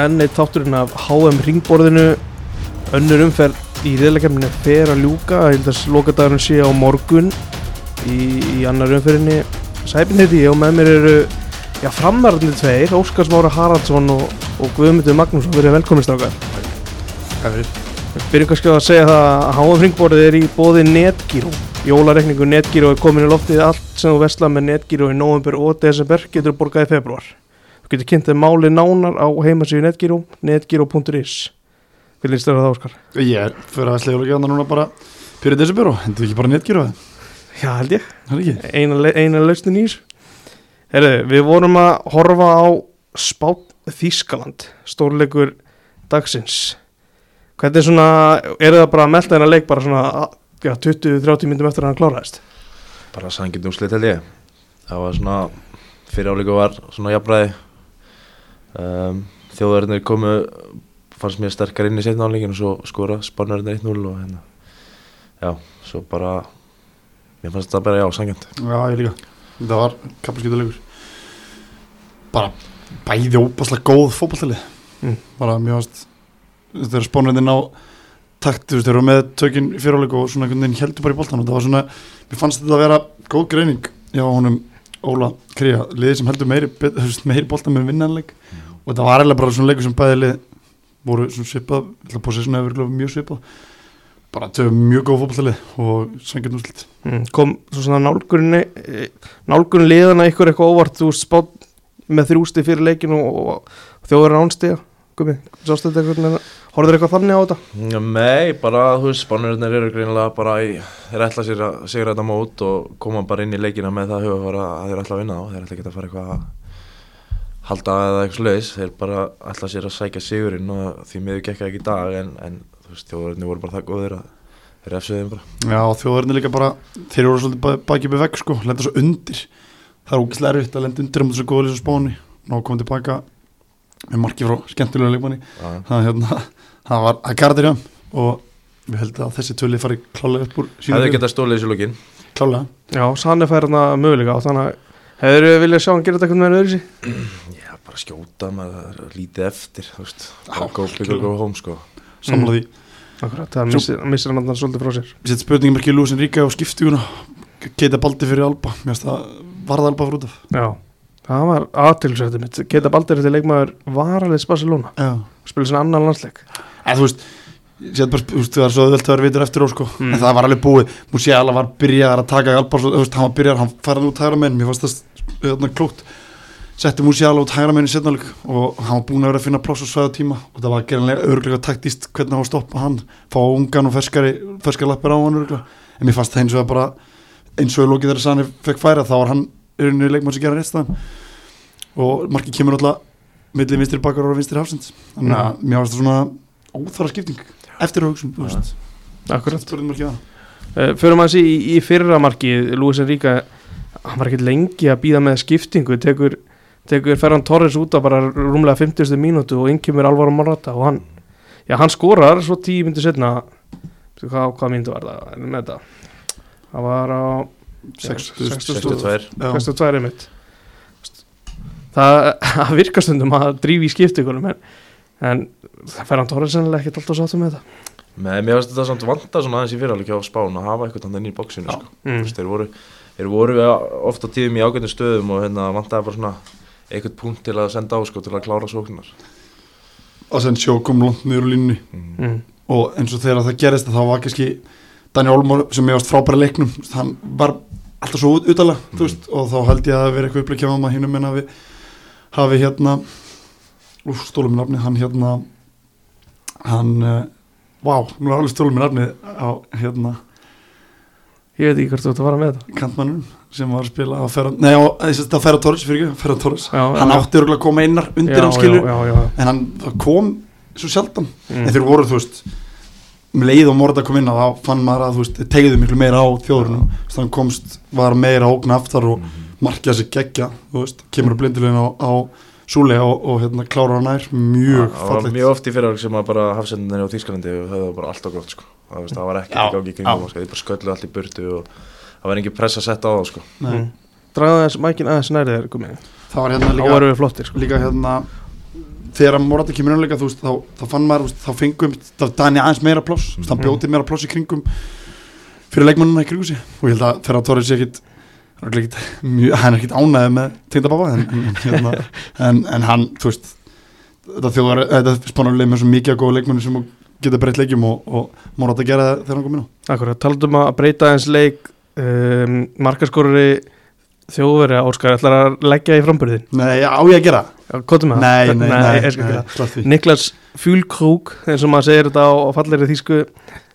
enn eitt þátturinn af HM ringborðinu. Önnur umferð í reyðleikefninu fer að ljúka. Ég held að lokadagurinn sé á morgun í, í annar umferðinni. Sæbin heiti ég og með mér eru já, framararnir tveir, Óskars Mára Haraldsson og, og Guðmundur Magnússon. Verið velkomist ákvæð Byrjum kannski að segja það að HM ringborðið er í bóði Netgyro Jólarekningu Netgyro er komin í loftið allt sem þú vesla með Netgyro í november og desember getur borgað í februar Þú getur kynntið máli nánar á heimasíðu Netgyro netgyro.is Hvernig á það Óskar? Ég er fyrir að slegja ekki annað núna bara fyrir þessu byrju, hendur ekki bara það Já, held ég. Er ekki? eina, eina lausnin í þessu. Herðu, við vorum að horfa á Spát Þískaland stórleikur dagsins. Hvernig er svona, er það bara að melda þennan leik bara svona já, 20-30 myndum eftir að hann kláraðist? Bara sangið úrslit held ég. Það var svona fyrir áleiku var svona jafnræði um, þjóðarinnir komu fannst mér sterkar inn í setna áleikin og svo skora spannarinnir 1-0 og hérna. Já, svo bara mér fannst þetta bara já, sangjant Já, ég líka. Það var kappaskýtulegur bara bæði óbáslega góð fótballtalið Mm. bara mjög ást þegar spánvendin á takt, þú veist, þeir eru með tökinn fyriráleik og svona einhvern veginn heldur bara í boltan og það var svona, mér fannst þetta að vera góð greining já, honum Óla Kría liðið sem heldur meiri, meiri boltan með vinnanleik og þetta var eiginlega bara svona leikur sem bæði lið voru svona svipað, ég ætla að bósa svona hefur mjög svipað. Bara töfum mjög góð fótballtalið og sangjarn úrslit. Mm, kom svo svona nálgunin nálgunin liðana ykkur eitthvað óvart? Þú veist spát með þrjústi fyrir leikinu og, og þjóður ánstiga Gumi, sástu þetta eitthvað horfður eitthvað þannig á þetta? Nei, bara þú veist, spannarinnir eru greinilega bara í, þeir ætla sér að sigra þetta mót og koma bara inn í leikina með það að þeir ætla að vinna á, þeir ætla ekki að fara eitthvað að halda eða eitthvað sluðis, þeir bara ætla sér að sækja sigurinn og því miður gekk það ekki í dag en, en þú veist, þjóðarinnir voru bara það góðir að þeir refsuðu þeim bara. Já, þjóðverðin líka bara, þeir eru svolítið ba- bakið í vegg sko, lenda svo undir. Það er ógæslega erfitt að lenda undir um þessu góðlýs og spáni ná að koma tilbaka með marki frá skemmtilega leikmanni. Já. það, hérna, það var að gardir hjá og við heldum að þessi töli fari klálega upp úr Hefðu getað stólið þessu lókin klálega Já, Sanne fær hann að möguleika og þannig að hefur við viljað sjá hann gera þetta eitthvað með öðru sí? Bara skjóta maður lítið eftir, þú veist. Bara go big or algjörlega. go home, sko. Samla því, Akkurat, það missir, missir hann hann svolítið frá sér. Við setjum spurningum ekki Lúsin Ríka og skiptuguna. Keita Baldi fyrir Alba, mér finnst það varða Alba fyrir út af. Já, það var aðtilsvættu mitt. Geta Baldur þetta leikmaður varaliðs Barcelona? Já. spila svona annan landsleik? En þú veist, ég set bara, þú veist, það er svo öðvöld að vera vitur eftir á sko, Mm. en það var alveg búið. Musiala var byrjar að taka Alba, svo, þú veist, hann var byrjar, hann setti Musiala út hægra menn í setnáleik og hann var búin að vera að finna pláss og svæða tíma. Og það var gerðanlega örglega taktíst hvernig hann að stoppa hann, fá ungan og ferskari ferskari lappir á hann örglega en mér fannst það eins og að bara eins og í lókið þegar Sani fekk færa þá var hann urinu leikmann sem gera rétt staðan. Og markið kemur alltaf milli vinstri bakar og vinstri hafsend þannig að mér fannst það svona óþara skipting eftir hugsun, það uh, Förum aðeins í, í fyrra markið. Lúis Enríka, hann var ekkert lengi að býða með skiptingu. Tekur, tekur Ferran Torres út af bara rúmlega 50. mínútu og innkjumur Alvaro Morata og hann, já hann skorar svo 10 mínútu setna hvað, hvað mínútu var það Er með þetta það var á 60, 62 Já. 62 einmitt það, það virkar stundum að drífi í skiptingunum en, en Ferran Torres sennilega ekkert alltaf sáttum með þetta Með mér finnst þetta samt vanta svona aðeins í fyrirháleik hjá Spán að hafa eitthvað þannig inn í bóksinu, sko mm. þeir voru, þeir voru ofta tíðum í ágændum stöðum og hérna vantaði bara svona eitthvað punkt til að senda á sko til að klára sóknar og sen sjó kom langt niður úr línunni mm. Og eins og þegar það gerist þá var kannski Daniel Olmor sem ég varst frábæra leiknum hann var alltaf svo út, utalega Mm. og þá held ég að það veri eitthvað uppleikja á maður hinnum en að við hafi hérna úf, stólum nafni, hann hérna hann uh, vá, nú er alveg stólum nafni á hérna ég veit ekki hvort þú ert að fara með þetta. Kantmannum sem var að spila á Ferran, nei á, þetta Ferran Torres fyrir ekki, Ferran Torres. Já, hann já, átti örgulega að koma einar undir já, já. en hann það kom svo sjaldan. Mm. en þeir voru þú veist um leið og morða kom inn að þá fann maður að þú veist tegðu miklu meira á þjóðurinn. Þannig hann komst, var meira að ógna aftar og markja sig geggja þú veist, kemur að blindulegin á, á Súle og, og hérna klárar hann nær mjög Það var fallegt mjög oft í fyrirháleik sem að bara hafsendinni á Þýskalandi höfðu bara alltaf gott sko Það, veist, það var ekki ekki kringum sko. þeir bara sköllu allt í burtu og það var engin press að setja á það sko Nei. Mm. Draga þess mækin aðeins nærið er komið það var hérna Þá líka, flottir sko. líka hérna þegar Morata kemur innleika þú veist, þá, þá fann maður, veist, þá fengum þá Dani aðeins meira pláss, mm. hann Mhm. bjóti meira pláss í kringum fyrir leikmannuna í kringu sig og ég held að þegar Torres sé ekkit örugglega ekkit hann er ekkit ánæði með tengdababa en, hérna, en, en hann, þú veist þetta þjóðar, þetta spánarlega með svo mikið að góða leikmanni sem geta breytt leikjum og, og Morata gera það þegar hann kom inn á. Akkurat, taldum að breyta eins leik um, markaskorari þjóðveri Óskar ætlar að leggja í framburðin Nei, á ég að gera Nei, nei, nei, Niklas Fjúlkrúk eins og maður segir þetta á, fallegri þýsku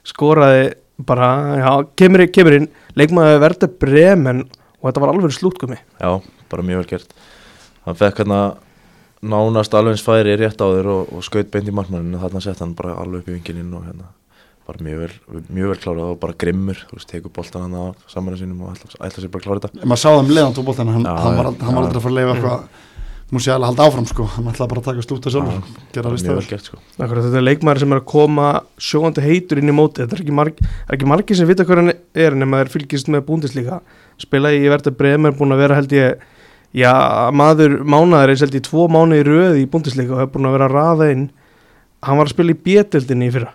skoraði bara, já, kemur, kemur inn. Leikmaði verði bremen og þetta var alveg slútkomi Já, bara mjög vel gert. Hann fekk hérna nánast alveg eins færi rétt á þér og, og skaut beint í markmanninu þarna sett hann bara alveg upp í vingilinn og hérna bara mjög vel, mjög vel klárað og bara grimmur þú veist, tekur boltan hann á saman sinum og ætla, ætla sér bara að klára þetta. Maður sá það um leiðan tók boltan hann, Já, hann var, hann var aldrei að fara að leifa eitthvað Musiala að halda áfram sko. Hann ætlaði bara að taka slúta sjálfur Já, gera alveg gert sko. Þetta er leikmaður sem er að koma sjóandi heitur inn í móti þetta er ekki, marg, er ekki margir sem vita hver hann er nema þeir fylgist með búndislíka spilaði í verði bremen búin að vera held ég já, maður mánaður eins held ég tvo mánu í röði í búndislíka og hefur búin að vera að raða inn. Hann var að spila í bjettildinni í fyrra.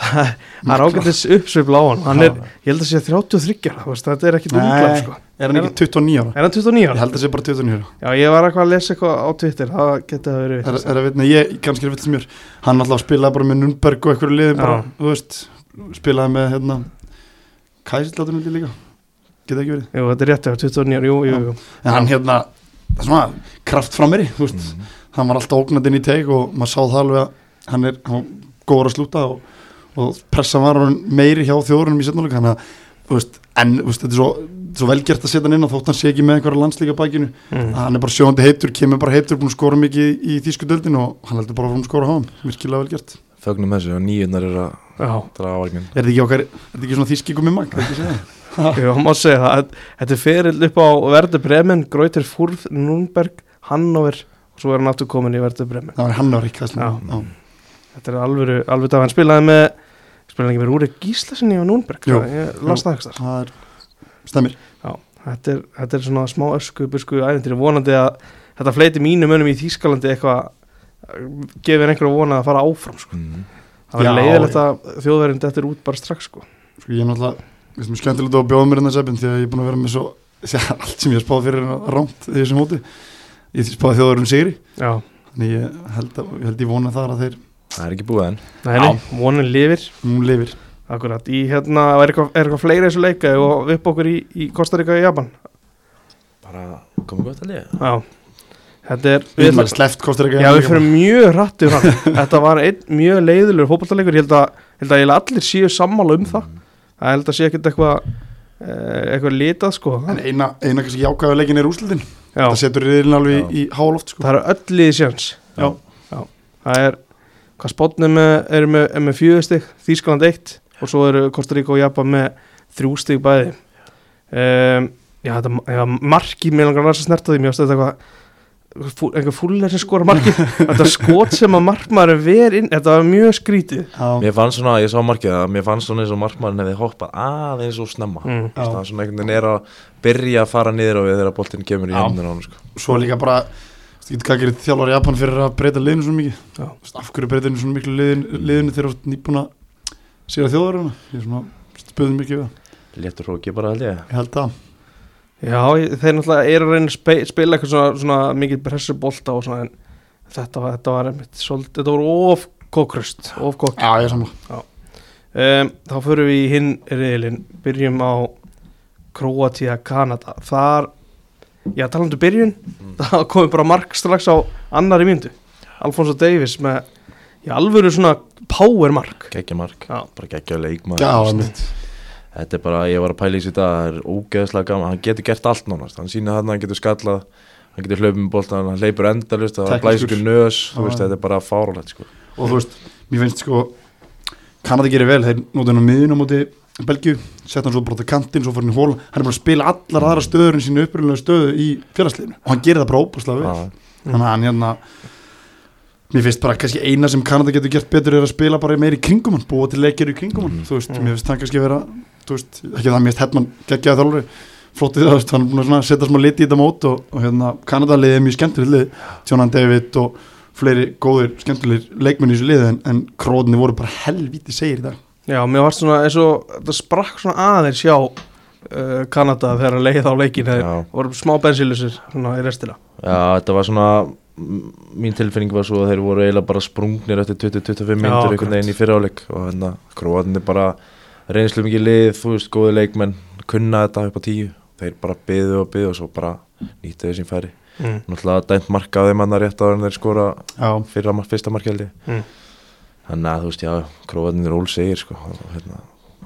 Það er ágættis uppsveifla á hann. Hann er, ég held að sé 33 ára, þetta er ekkit unglam sko. er hann ekki 29 ára? Er hann 29 ég ára? held að sé bara 29 ára. Já, ég var eitthvað að lesa eitthvað á Twitter það geti það verið er, er að vitna ég kannski er að vitna mér hann alltaf spilaði bara með Nürnberg og veist spilaði með hérna Kæsildláttinu líka geta ekki verið? Jú, þetta er rétt, já, 29 ára, jú, jú, jú. en hann hérna það er svona kraft fram meiri þú veist. Mm. hann var alltaf ógnandinn í teik og maður sá það alveg að hann er hann góður að slúta og, og pressa var orðin meiri hjá þjóðurinn í setnuleik hann að þú veist, en þú veist, þetta er svo, svo velgert að setja hann inn og þótt hann sé ekki með einhverja landslíka bækinu Mm. hann er bara sjóðandi heitur, kemur bara heitur búin að skora mikið í, í þýsku döldin og hann heldur bara að skora hann, virkilega vel gert. Fögnum þessu og nýjurnar eru að Já, draga vagnin er þetta ekki okkar, er þetta ekki svona þýski komið mag, er ekki segja hann má segja það Þetta er ferill upp á Verður Bremen Grauter Furð, Núnberg, Hannover og svo er hann aftur komin í Verður Bremen. Það var hann á Rík Já. Þetta er alvöru, alveg það hann spilaði með spilaði ekki með Rúrik Gíslasinni á Núnberg Jú, ég las það ekki þar það er, stemmir. Já, þetta er, þetta er svona smá ösku busku æventyri, vonandi að þetta fleiti mínum önum í Þýskalandi eitthvað gefur einhverju vona að fara áfram sko. mm. það var Já, leiðilegt að þjóðverðin er út bara strax sko. sko ég er náttúrulega, við sem skemmtilegt að bjóða mér inn þess efinn því að ég er búin að vera með svo allt sem ég har spáð fyrir rámt í þessum móti. Ég spáði þjóðurum sigri. Já, þannig ég held, að, ég held ég vona þar að þeir Það er ekki búið enn. Nei, nei, vonin lifir. Nú lifir. Akkurat, í hérna, er eitthvað, er eitthvað fleiri þessu leika og upp okkur í, í Kosta Ríka og Japan? Bara komið gott að liða. Já, þetta er við erum sleft kostar ekki Já, við fyrir mjög hrattið fram Þetta var einn mjög leiðilegur fótballtalegur Ég held að, held að allir séu sammála um það Það held að sé ekkert eitthvað eh, eitthvað litað sko en eina, eina kannski jákvæða leikin er úslitin Já, það setur riðilin alveg Já. í, í háloft sko. það eru öll liðið sjans Já. Það er, hvað spotnum er með, er með fjögur stig, Þýskaland eitt og svo eru Kosta Ríka og Japan með þrjú stig bæði um, Já, þetta já, markið mér langar að á því, mér ástu þetta eitthvað einhver fúllir sem skora markið. Þetta skot sem að markmaður ver inn þetta var mjög skrítið. Mér fannst svona, ég sá markið að mér fannst svona eins og markmann hefði hoppað aðeins og snemma. Mm. Það er svona einhvern veginn er að byrja að fara niður á við þegar boltinn kemur í Já. hendina á hann sko. svo líka bara þú veit hvað gerir þjálfar í Japan fyrir að breyta liðinu svo mikið. Veist, af hverju breyta liðinu svo miklu liðinu, liðinu þegar þú ert nýbúin að sér að þjóðaruna ég. Er svona Já, þeir náttúrulega eru að reyna að spila eitthvað svona, svona mikið pressubolta og svona en þetta var, þetta var einmitt svolítið, þetta voru of kókrust, of kók já ég er saman um, Þá förum við í hinn reyðilinn, byrjum á Kroatia, Kanada. Þar, já talandu byrjun það komið bara mark strax á annari myndu, Alfonso Davis með, já alvöru svona power mark. Gekkja mark, Já. bara gekkja leikmaður. Já, einmitt. Þetta er bara, ég var að pæla í þessu dag Það er ógeðslega gaman, hann getur gert allt nánast. Hann sýnir þarna, hann getur skallað Hann getur hlaupið með boltan, hann hleypur endalust Það Teknískur. blæs ykkur nös, veist, þetta er bara fáralegt sko. og þú veist, mér finnst sko Kanada gerir vel, þeir nótu hann á miðun á móti Belgíu, sett hann svo bara til kantinn svo fór hann í hól, hann er bara að spila allar aðra stöður en sínu upprýðlega stöðu í félagsliðinu. Og hann gerir það bara óbúslega vel. Þannig að hann hérna mér finnst bara kannski eina sem Kanada getur gert betur er að spila bara meira í kringum hann búa til leikir í kringum hann, Mhm. þú veist, Mhm. mér finnst það kannski vera þú veist, ekki það mér finnst Hedman geggjaði þjálfari flóttið það, hann er búin að svona setja smá liti í þetta mót og, og hérna Kanada liðið er mjög skemmtilegt lið Jonan David og fleiri góðir, skemmtilegir leikmenn í þessu liði en, en króðinni voru bara helvíti segir í dag Já, mér varst svona eins og þetta sprakk svona aðeins hjá uh, Kanada þegar að leið á leikin Já. voru smá bensilusir svona í restina Já, þetta var svona mín tilfinning var svo að þeir voru eiginlega bara sprungnir eftir 20-25 Já, minntur akkurat. einhvern veginn í fyriráleik og hérna króatinni bara reynslu mikið lið, þú veist, góði leikmenn kunna þetta upp á tíu. Þeir bara byðu og byðu og svo bara nýttu sín færi. Mm. náttúrulega dæmt marka á þeim hann að rétt áður en þeir skora fyrra, fyrsta markjaldi Mm. þannig að þú veist, já, króatinni er ól segir sko, hérna,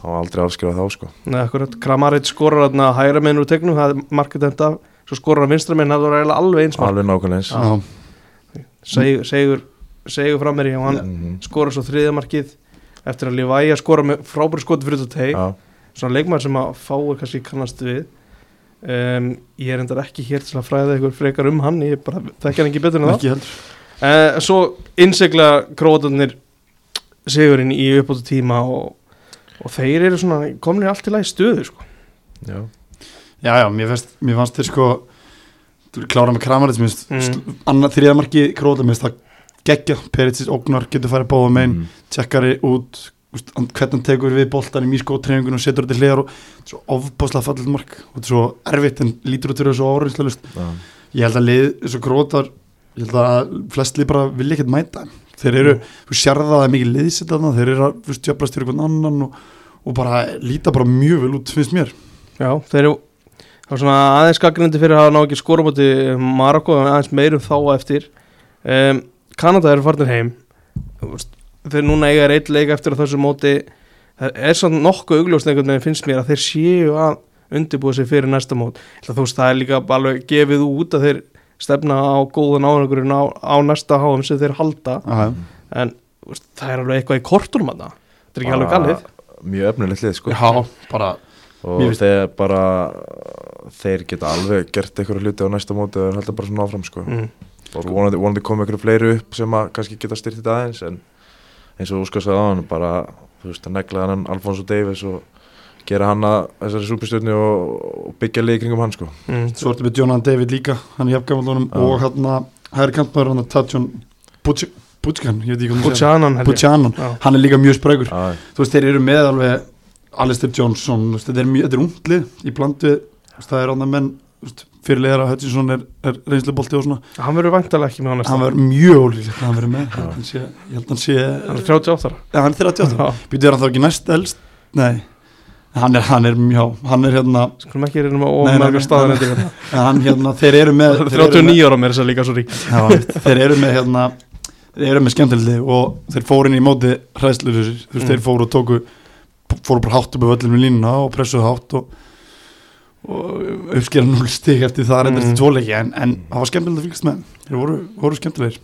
var aldrei afskrifað þá sko. Nei, akkurat, Kramaric skorar þarna hægra meginn úr tegnum, það er af svo skorar hann vinstra meginn, það voru alveg eins alveg nákvæmlega segur, segur, segur fram mér í og hann Mhm. skorar svo þriðja markið eftir að Livæja skora með frábæri skoti fyrir þetta Já, svona leikmaður sem að fáir kannski kannast við. Um, ég er endar ekki hér til að fræða ykkur frekar um hann ég bara þekki hann ekki betur en það. Ekki heldur. Uh, svo innsigla króatarnir sigurinn í uppáttu tíma og, og þeir eru svona komin í allt í lagi stöðu sko. já, Já, já, mér fannst, mér fannst þeir sko klárað með kramarið minnst, Mm. mm. annað þriðamarki króðlega minnst það geggja, Peritsis ógnar getur farið báða megin, Mhm. tjekkari út hvernig hann tekur við boltan í mískótreiningun og setur þetta hliðar og svo ofbáslega fallit mark og þetta er svo erfitt en lítur út fyrir þessu áriðslega já, ég held að lið, þessu krótar ég held að flest lið bara vilja ekkert mæta þeir eru, þú sérða það er mikið liðsitt þarna, þeir eru að jöfnast fyrir einhvern annan og, og bara líta bara mjög vel út, finnst mér já, þeir eru það var svona aðeins gaggrindi fyrir að hafa ná ekki skora múti Marokko en aðeins meirum þá á eftir. Um, Kanada eru farnir heim. Þeir núna eiga eitt leik eftir þessu móti. Það er svona nokkuð augljóst einhvern veginn finnst mér að þeir séu að undirbúa sig fyrir næsta mót. Ætla, veist það er líka alveg gefið út að þeir stefna á góðan ánægurinn á, á næsta háum sem þeir halda. Aha. en veist, það er alveg eitthvað í kortunum þetta er ekki alveg galið. Mjög efnilegt lið sko. Já, bara og þeir bara þeir geta alveg gert eitthvað hluti á næsta móti og halda bara svona áfram sko mm. og vonandi, vonandi koma ykkur fleiri upp sem að kannski geta styrt þetta aðeins en eins og Óskar sagði á hann bara þú veist að negla hann Alfonso Davis og gera hann að þessari súpistjörni og, og byggja lið í kringum hann sko Mm. Svo ertu með Jonan David líka, hann er jafngamallunum Já. og hann að hægri kantmaður hann að Tatjón Butchkan, ég veit ekki hvað maður segja Já. hann er líka mjög sprækur Já, Þú veist, þeir eru með alveg Alistair Johnson, þetta er, mjög- þetta er unglið í blandu, það er annað menn fyrirlegar að Hutchinson er, er reynslubolti og svona, hann verður væntalega ekki með næsta hann verður mjög ólíklegt að hann verður með, hann sé, ég held hann sé hann er 38 ára. Ja, hann er 38, Já, býtur hann þá ekki næst elst? Nei, hann er, hann er mjög, hann er hérna, skulum ekki reynum að nei, staðarendir en hann hérna, þeir eru með þeir eru með- 39 ára mér þess að líka svo rík Já, þeir eru með hérna þeir eru með skemmtildi og þeir fóru inn í móti hræðslur þú veist, þeir fóru og tóku fóru bara hátt upp á völlinu línuna og pressuðu hátt og, og uppskera 0 stig eftir það Mm. til tvoleiki en, en það var skemmtildi að fylgast með. Þeir voru, voru skemmtilegir.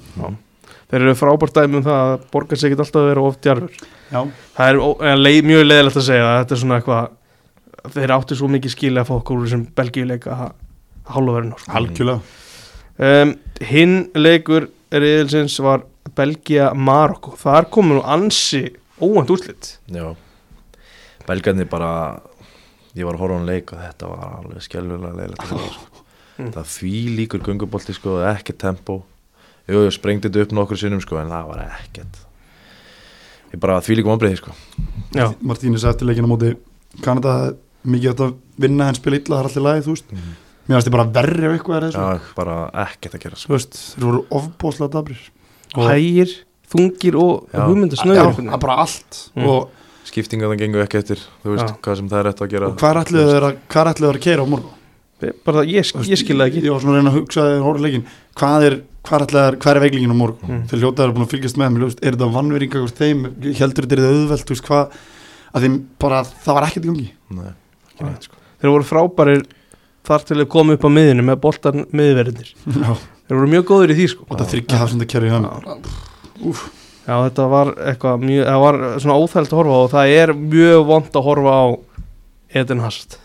Þeir eru frábært dæmi um það að borgar sig ekki alltaf að vera of djarfur. Já, það er ó- eh, leið, mjög leiðilegt að segja að þetta er svona eitthvað þeir áttu svo mikið skilja að fá okkur úr sem belgíuleika að hálfa verðin algjörlega. Um, hinn leikur reyðilsins var Belgia-Marokko þar komur nú ansi óvænt úrslit. Já Belgarnir bara ég var að horfa á hann leik og þetta var alveg að sjá, sko. Mm. það því líkur gungubolti sko, ekki tempo jú, ég sprengdi þetta upp nokkur sinnum sko, en það var ekkert ég bara því líkum ombriði sko. já, Martínez eftir leikina móti Kanada mikið átt að vinna en spila illa, það er alltaf lagi, þú veist mm. mér finnst þið bara verri ef eitthvað er þessu já, bara ekkert að gera sko. þú veist, þeir voru ofbóðslega dabrir hægir, þungir og. Já, hugmyndasnöður það er bara allt Mm. og skiptinga það gengur ekki eftir þú veist Já. hvað sem það er rétt að gera Og hvað er allir þeir að, hvað er allir þeir að keira á morgun? bara ég, ég skilða ekki Ég var svona að reyna að hugsa þegar hóra leikin Hvað er, hvað er allir, hvað er veiklingin á morgun? Mm. Þeir hljótaður búin að fylgjast með mér, er þetta vannveringa hvort þeim, heldur þetta er þetta auðvelt, þú veist hvað að þeim bara, það var ekkert í gangi Nei, ekki neitt, sko. þeir voru frábærir þar til að koma upp á miðinu með boltan miðverðinir Já. þeir voru mjög góður í því sko Og það þryggja hafsenda kerfi hann Já. Já, þetta var eitthvað mjög, það var svona óþælt að horfa á og það er mjög vond að horfa á Eden Hazard.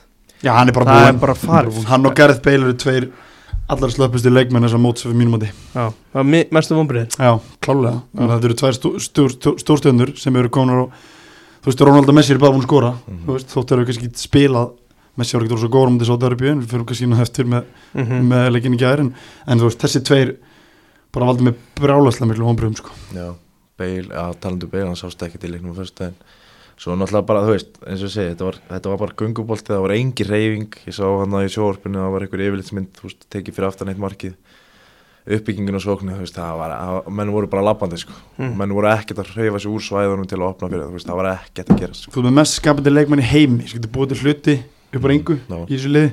Já, hann er bara Það er búinn bara farið. Hann og Gareth Bale eru tveir allar slöpustu leikmenn þessar móts fyrir mínum átti Já, það var mi- mestu vombrið. Já, klálega Þannig að Þetta eru tvær stó- stór- stór- stórstjörnur sem eru konar og þú veist, Ronaldo Messi er bara búin að skora Mhm. þú veist, þótt eru kannski ekki spilað Messi var ekki svo góður um þessu en við fyrir kannski sína eftir með, Mm með leikin í gæri en, en þú veist, þessi tveir bara valdi með brjálaslega miklu vonbröðum sko. Já, Bale, já, talandu Bale, hann sást ekkert í leiknum fyrst en svo náttúrulega bara, þú veist, eins og ég segi, þetta var, þetta var bara gungubolti, það var engi reyfing, ég sá hann að í sjóorpinu, það var einhver yfirlitsmynd, þú veist, tekið fyrir aftan eitt markið, uppbyggingin og svoknið, þú veist, það var, það, menn voru bara labbandi, sko, Mm. menn voru ekkert að hreyfa sig úr svæðunum til að opna fyrir þú veist, það var ekkert að gera, sko. þú er með mest skapandi leikmenn í heimi sem getur búið til hluti upp á reyngu Já. í þessu liði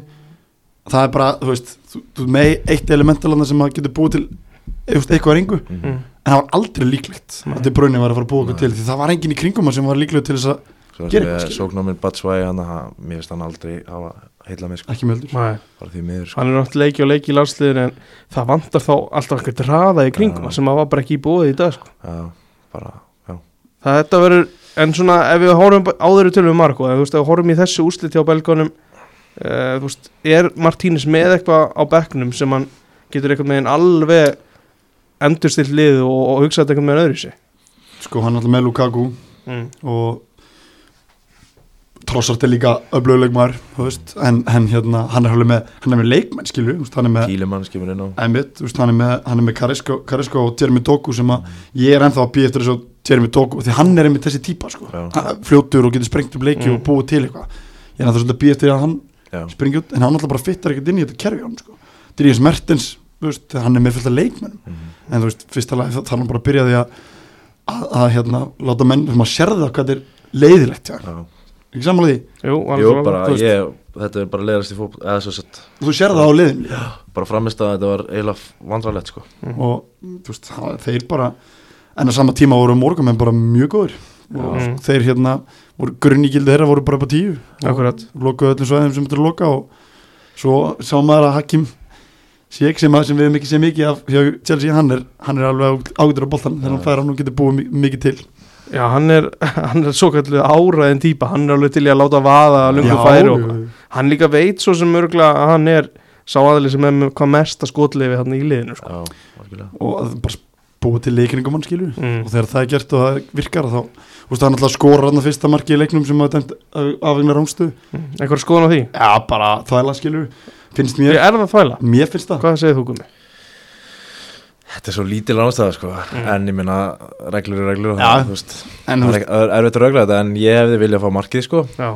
það er bara, þú veist, þú, þú með eitt elementalanda sem að getur búið til veist, eitthvað reyngu, Mhm. Mm. en það var aldrei líklegt að þetta brunni var að fara að Nei. okkur til því það var enginn í kringum sem var líklegur til þess að Svo Gera eitthvað, við sóknáminn Batsvæði, hann, hann, mér finnst hann aldrei hafa heila mig, sko, ekki mjöldur Nei, bara því miður, sko. hann er náttúrulega leiki og leiki í landsliðin en það vantar þá alltaf eitthvað raða í kringum Já. sem að var bara ekki í búið í dag sko. Já, bara, já, það þetta verður, en svona ef við horfum áður í tölum Marko, ef, veist, við horfum í þessu úslit hjá belgónum uh, veist, er Martínez með eitthvað á bekknum sem hann getur eitthvað með alveg endurstilt lið og, og hugsað eitthvað með öðru sér sko hann er alltaf með Lukaku mm. og trossart er líka öflöguleikmar en, en hérna, hann er alveg með hann er með leikmenn veist, hann er með Kílemann skimur inn á, Einmitt, þú veist, hann er með, hann er með Karesko, Karesko og Jeremy Doku sem að ég er ennþá að býja eftir þessu Jeremy Doku því hann er einmitt þessi típa sko. Fljótur og getur sprengt upp leiki Mm. og búið til eitthvað ég er ennþá að býja eftir að hann springi út en hann alltaf bara fittar ekkert inn í þetta kerfi hann sko. Dríðis Mertens, veist, hann er með fullt af leikmennum mhm, en þú veist, fyrsta lagi þá þarf hann bara að byrja því að að, að hérna, láta menn, þú maður sérða hvað þetta er leiðilegt já. ekki samanlega því Jú, Jú, bara, veist. ég, þetta er bara leiðast í fólk, eða svo sett, þú sérða það á liðin bara framist að þetta var eiginlega vandralegt, sko. og þú veist, það, þeir bara en á sama tíma voru morgumenn bara mjög góður og Mm. þeir hérna voru grunníkildi þeirra voru bara upp á tíu Akkurat. og lokaðu öllum svæðum sem þetta er að loka og svo sá maður að Hakim Sjeik sem, að- sem við hefum ekki séð mikið af hjá Chelsea, hann er, hann er alveg ágætur á boltan þegar hann fær hann og getur búið mi- mikið til. Já, hann er, hann er svo kallu áraðin típa, hann er alveg til í að láta vaða að lungu færi og hann líka veit svo sem örgla að hann er sá aðli sem er með hvað mesta skotleifi hann í liðinu sko. Já, og að bara búið til leikningum hann skilur. Mm. og þegar það er gert og það virkar þá þú veist, hann alltaf skorar hann að fyrsta marki í leiknum sem að dæmt afvegna rámstu mm. einhver skoðan á því? Já, bara þvæla skilur finnst ég mér, er það að þvæla, mér finnst það hvað segir þú gumi? Þetta er svo lítil ástæða, sko, Mm. en ég minna reglur er reglur það, þú veist, en það er erfitt að regla þetta, en ég hefði viljað fá markið, sko, Já,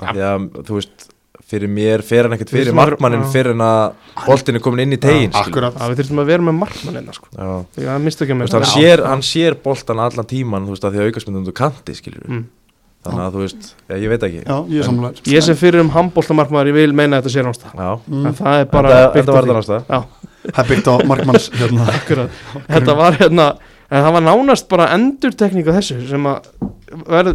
af því að, þú veist, fyrir mér fer hann ekkert Við fyrir þurfum markmannin fyrir en að boltin er komin inn í tegin, akkurat. að við þurftum að vera með markmann hérna sko. Já, því að það mistu ekki með hann sér, hann sér boltan allan tíman, þú veist, að því að aukastmyndum þú kanti, skilur mm. Þannig að þú veist, já, ég veit ekki. Já, ég samlega ég sem fyrir um handbóltamarkmaður ég vil meina að þetta sé ránsta Já, mm, en það er bara þetta, byggt á var því. það er byggt á markmanns hérna, akkurat. Þetta var hérna en það var nánast bara endurtekning á þessu sem að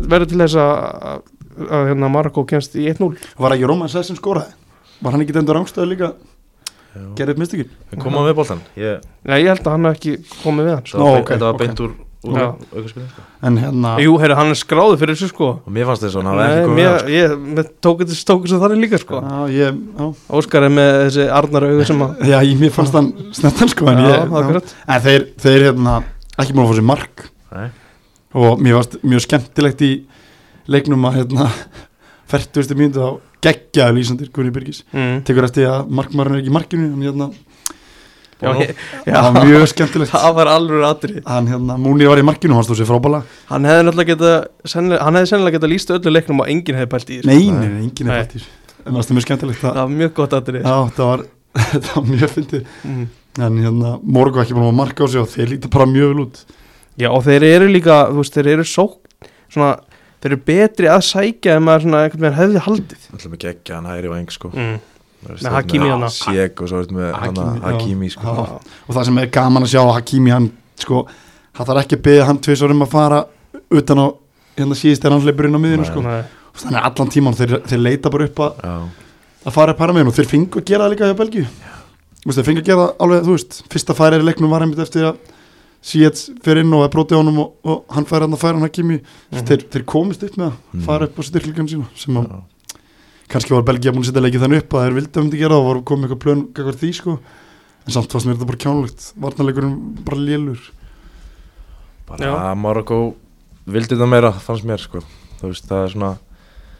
verður til þess að, að hérna Marko kemst í 1-0 var ekki Róman Sæs sem skoraði? Var hann ekki dendur rángstöðu líka? Já. gerðið mistökin? Við komum við boltan ég, Nei, ég held að hann hef ekki komið við hann. Þetta Ó, var, ok, þetta var ok. beint úr, sko. en hérna, Jú, heyrðu, hann er skráður fyrir þessu sko Og mér fannst þess að hann hafi Nei, ekki komið mér, við hann, ég, mér tók þessu þannig líka sko já, ég, já, Óskar er með þessi Arnar augu sem að já, ég, mér fannst hann snettan sko, en, Já, ég, já, en þeir, þeir hérna, ekki múin að fá sér mark sko. Nei. og mér fannst mjög skemmtilegt í leiknum að hérna, 40. mínútu á geggjaðu lýsandir Gunni Birgis mm. tekur eftir að markmaðurinn er ekki í markinu hann hérna, Já, ég, það var mjög skemmtilegt. Það var alveg hann hérna, Múni var í markinu, hann stóð sér frábæla Hann hefði náttúrulega geta sennilega, Hann hefði sennilega geta líst öllu leiknum og enginn hefði pælt í þessu. Nei, nei, nei, enginn Nei. er fættir en það var mjög skemmtilegt Það? Það, var mjög gott aðrið já, það var, það var mjög fyndið. Mm. en hérna, Morgo ekki búin að marka á sig og þeir líta bara mjög vel út. Já og þeir eru líka Þú veist þeir eru sók Svona Þeir eru betri að sækja En maður svona hann mm. Með Hakimi með hana. Sjek og svo ertu með hana, Hakimi. Hakimi sko. Og það sem er gaman að sjá Hakimi hann, sko, hann þarf ekki að byggja hann tvisar um að fara utan á hérna síðist er hann hleypur inn á miðinu sko. Og þannig allan tíman þeir, þeir leita bara upp að, að fara upp paramiðin og þeir fengu að gera það líka hjá Belgíu þeir fengu að gera það alveg, þú veist fyrsta færi í leiknum var einmitt eftir að Síets fer inn og er brotið á honum og, og hann fær hann að færa hann Hakimi Mhm. þeir, þeir komist upp með að Mhm. fara upp á styrklingan sína sem að. Kannski var Belgía búin að setja leikið þannig upp að þeir vildi að myndi gera það og voru komið eitthvað plön kakvar því sko. En samt fannst mér þetta bara kjánulegt varnarleikurinn bara lélur. Bara Já. að Marokko vildi það meira fannst mér sko. Þú veist það er svona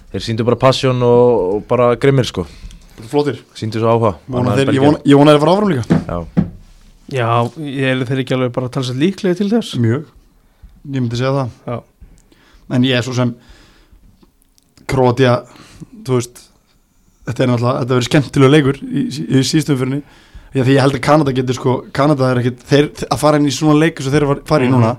Þeir síndu bara passion og, og bara grimmir sko. flottir. Síndu svo áhuga. Vona þeir, ég vona, vona þeir fara áfram líka. Já, Já, ég er þeir ekki alveg bara að tala sér líklega til þess. Mjög, ég myndi segja það. Já. en ég er svo sem Kroatia þú veist þetta er náttúrulega, þetta verður skemmtilega leikur í, í síðustu umfyrinni því að ég held að Kanada getur sko, Kanada er ekkit þeir, að fara inn í svona leikur sem þeir fara í Mhm. núna